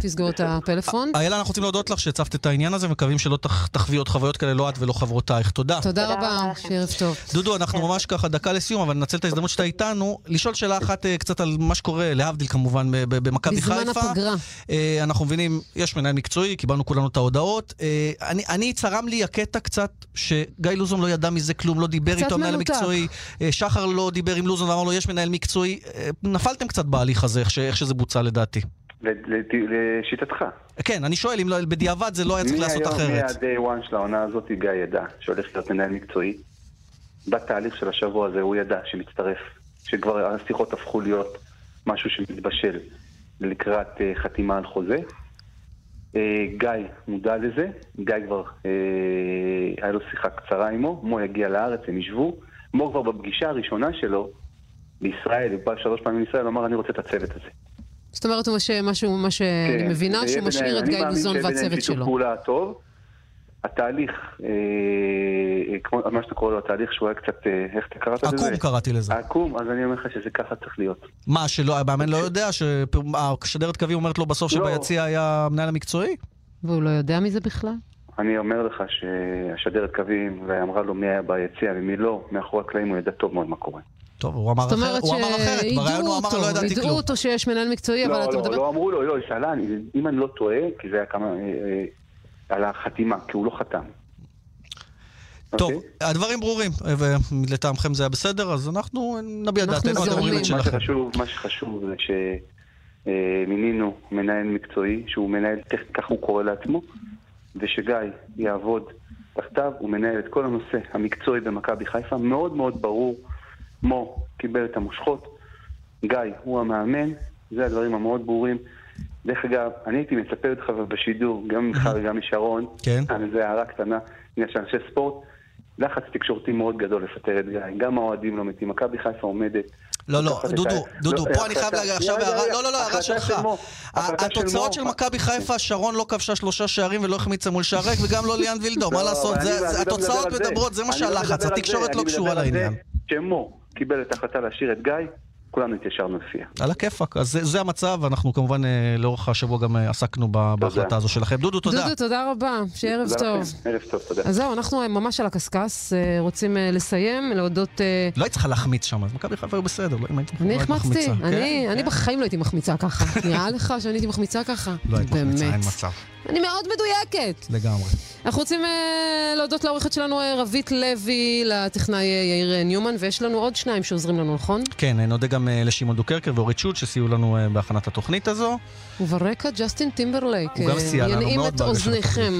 תסגור את הפלאפון. איילה, אנחנו רוצים להודות לך שהצפת את העניין הזה, ומקווים שלא תח- תחווי עוד חוויות כאלה, לא את ולא חברותייך. תודה. תודה רבה, שערב טוב. דודו, אנחנו ממש ככה דקה לסיום, אבל ננצל את ההזדמנות שאתה איתנו, לשאול שאלה אחת אה, קצת על מה שקורה, להבדיל כמובן, במכבי בזמן חיפה. הפגרה. אה, אנחנו מבינים, יש מנהל מקצועי, קיבלנו כולנו את ההודעות. אה, אני, אני צרם לי הקטע קצת, שגיא לוזון לא ידע מזה כלום, לא דיבר קצת איתו המנהל. המקצועי. אה, שחר לא דיבר עם לוזון ואמר לו, יש מנהל מקצועי. נפלתם קצת בהליך הזה, איך, ש, איך שזה בוצע לדעתי. ל- ל- לשיטתך. כן, אני שואל אם לא, בדיעבד זה לא היה צריך לעשות אחרת. מהיום, מה-day one של העונה הזאת, גיא ידע שהולך להיות מנהל מקצועי. בתהליך של השבוע הזה הוא ידע שמצטרף, שכבר השיחות הפכו להיות משהו שמתבשל לקראת אה, חתימה על חוזה. אה, גיא מודע לזה, גיא כבר, אה, היה לו שיחה קצרה עמו, מו יגיע לארץ, הם ישבו. מו כבר בפגישה הראשונה שלו בישראל, הוא בא שלוש פעמים לישראל, אמר אני רוצה את הצוות הזה. זאת אומרת, מה שאני כן, מבינה, שהוא משאיר את אני גיא מאמין לוזון שיהיה ביניהם והצוות שיתוף שלו. פעולה טוב. התהליך, אה, כמו מה שאתה קורא לו, התהליך שהוא היה קצת, אה, איך אתה קראת לזה? עקום קראתי לזה. עקום, אז אני אומר לך שזה ככה צריך להיות. מה, שלא, המאמן לא יודע שהשדרת קווים אומרת לו בסוף לא. שביציע היה המנהל המקצועי? והוא לא יודע מזה בכלל? אני אומר לך שהשדרת קווים, ואמרה לו מי היה ביציע ומי לא, מאחורי הקלעים הוא ידע טוב מאוד מה קורה. טוב, הוא אמר אומרת הוא אמר אחרת, בריאיון שידעו הוא אמר אותו, לא ידעתי ידעו כלום. אותו שיש מנהל מקצועי, אבל לא, אתה לא, מדבר... לא אמרו לו, לא, היא שאלה, אם אני לא טועה, כי זה היה כמה, אה, אה, על החתימה, כי הוא לא חתם. טוב, אוקיי? הדברים ברורים, ולטעמכם זה היה בסדר, אז אנחנו נביע דעתנו, אתם אומרים את מה שלכם. שחשוב, מה שחשוב זה שמינינו מנהל מקצועי, שהוא מנהל, כך הוא קורא לעצמו, ושגיא יעבוד תחתיו, הוא מנהל את כל הנושא המקצועי במכבי חיפה, מאוד מאוד ברור. מו קיבל את המושכות, גיא הוא המאמן, זה הדברים המאוד ברורים. דרך אגב, אני הייתי מצפה אותך בשידור, גם ממך וגם משרון, כן. על איזה הערה קטנה, עניין של אנשי ספורט, לחץ תקשורתי מאוד גדול לפטר את גיא, גם האוהדים לא מתים, מכבי חיפה עומדת. לא, לא, דודו, דודו, לא, פה אני חייב להגיד עכשיו הערה, לא, לא, לא, הערה שלך. התוצאות. של מכבי חיפה, שרון לא כבשה שלושה שערים ולא החמיצה מול שער ריק, וגם לא ליאן וילדור, מה לא, לעשות, לא התוצאות. מדברות, זה מה שהלחץ, התקשורת לא קשורה לעניין. שמו קיבל את ההחלטה להשאיר את גיא, כולנו התיישרנו לפיה. על הכיפאק, אז זה- זה המצב, ואנחנו כמובן אה, לאורך השבוע גם אה, עסקנו ב- בהחלטה הזו שלכם. דודו, תודה. דודו, תודה רבה, שיהיה ערב תודה טוב. לכם. ערב טוב, תודה. אז זהו, אנחנו ממש על הקשקש, אה, רוצים אה, לסיים, להודות... אה, לא היית צריכה להחמיץ שם, אז מכבי חיפה היו בסדר, לא אם היית אני לא היית החמצתי, מחמיצה. אני כן, אני כן. בחיים לא הייתי מחמיצה ככה. נראה לך שאני הייתי מחמיצה ככה? לא היית מחמיצה, אין. מצב. אני מאוד מדויקת. לגמרי. אנחנו רוצים אה, להודות לעורכת שלנו אה, רבית לוי, לטכנאי אה, יאיר ניומן, ויש לנו עוד שניים שעוזרים לנו, נכון? כן, נודה גם לשמעון דוקרקר ואורית שולט שסייעו לנו בהכנת התוכנית הזו. וברקע ג'סטין טימברלייק. הוא גם סייע לנו ינעים מאוד את בהגשת אוזניכם.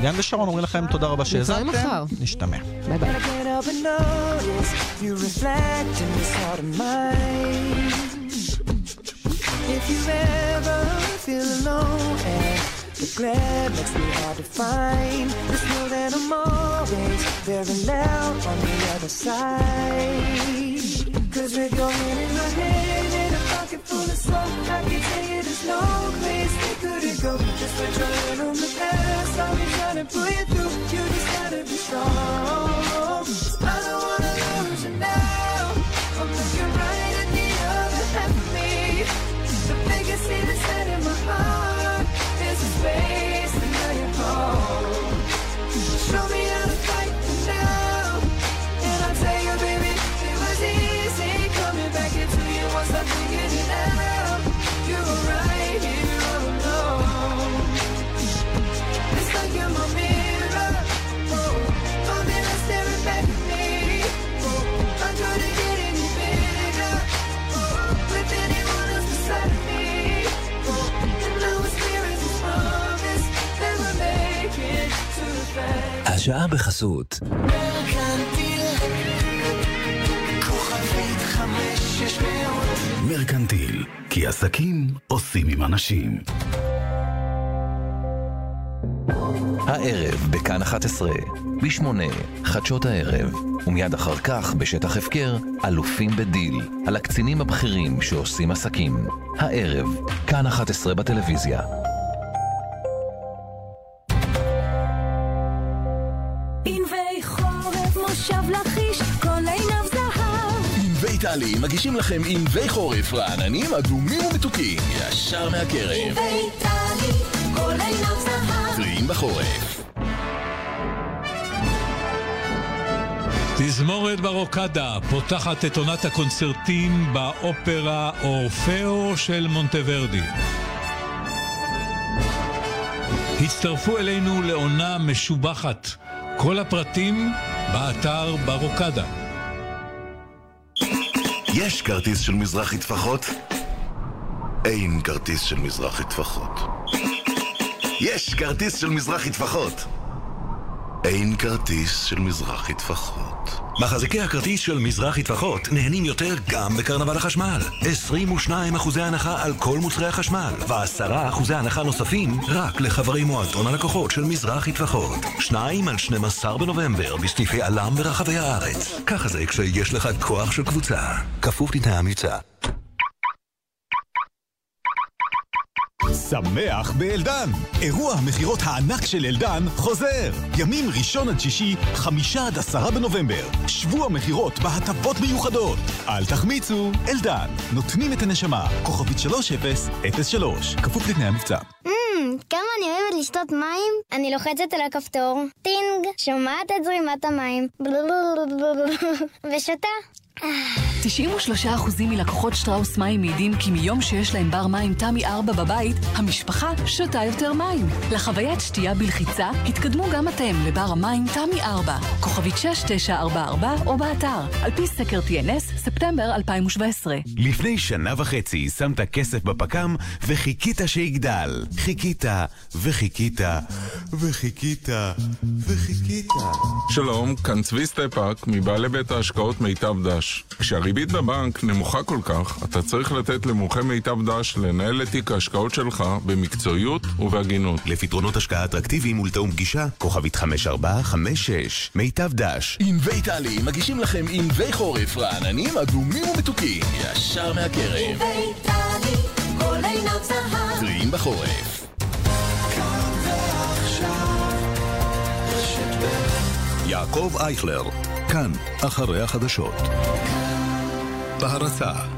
ליאן ושרון אומרים לכם תודה רבה שהאזנתם. מחר. נשתמע. ביי ביי. If you ever feel alone and the glare makes me hard to find, just know that I'm always very loud on the other side. Cause with your hand in my hand and a pocket full of smoke, I can tell you there's no place we couldn't go. Just put your hand on the past, I'll be trying to pull you through. You just gotta be strong. השעה בחסות. כוכבית חמש שש מאות מרקנטיל, כי עסקים עושים עם אנשים. הערב בכאן 11, ב-8, חדשות הערב, ומיד אחר כך בשטח הפקר, אלופים בדיל, על הקצינים הבכירים שעושים עסקים. הערב, כאן 11 בטלוויזיה. ענבי טלי מגישים לכם ענבי חורף רעננים, אדומים ומתוקים, ישר מהכרם. ענבי טלי כל עיניו זהב טריים בחורף. תזמורת ברוקדה פותחת את עונת הקונצרטים באופרה אורפאו של מונטוורדי. הצטרפו אלינו לעונה משובחת. כל הפרטים באתר ברוקדה. יש כרטיס של מזרחי טפחות? אין כרטיס של מזרחי טפחות. יש כרטיס של מזרחי טפחות. אין כרטיס של מזרחי טפחות. מחזיקי הכרטיס של מזרחי טפחות נהנים יותר גם בקרנבל החשמל. 22 אחוזי הנחה על כל מוצרי החשמל, ו-10 אחוזי הנחה נוספים רק לחברי מועדון הלקוחות של מזרחי טפחות. 2 על 12 בנובמבר בסניפי עלם ברחבי הארץ. ככה זה כשיש לך כוח של קבוצה. כפוף לתנאי המבצע. שמח באלדן! אירוע המכירות הענק של אלדן חוזר! ימים ראשון עד שישי, חמישה עד עשרה בנובמבר. שבוע מכירות בהטבות מיוחדות. אל תחמיצו, אלדן. נותנים את הנשמה. כוכבית 3003, כפוף לתנאי המבצע. כמה אני אוהבת לשתות מים? אני לוחצת על הכפתור, טינג, שומעת את זרימת המים, ושותה. 93% מלקוחות שטראוס מים מעידים כי מיום שיש להם בר מים תמי 4 בבית, המשפחה שותה יותר מים. לחוויית שתייה בלחיצה, התקדמו גם אתם לבר המים תמי 4, כוכבית 6944 או באתר, על פי סקר TNS, ספטמבר 2017. לפני שנה וחצי שמת כסף בפק"ם וחיכית שיגדל. חיכית, וחיכית, וחיכית, וחיכית. שלום, כאן צבי סטפאק, מבעלי בית ההשקעות מיטב דש. כשהריבית בבנק נמוכה כל כך, אתה צריך לתת למומחה מיטב דש לנהל את תיק ההשקעות שלך במקצועיות ובהגינות. לפתרונות השקעה אטרקטיביים ולתאום פגישה, כוכבית 5456, מיטב דש. ענבי טלי מגישים לכם ענבי חורף רעננים, אדומים ומתוקים, ישר מהכרם. ענבי טלי, כל עיניו זהב. טריים בחורף. יעקב אייכלר, כאן, אחרי החדשות. בהרצה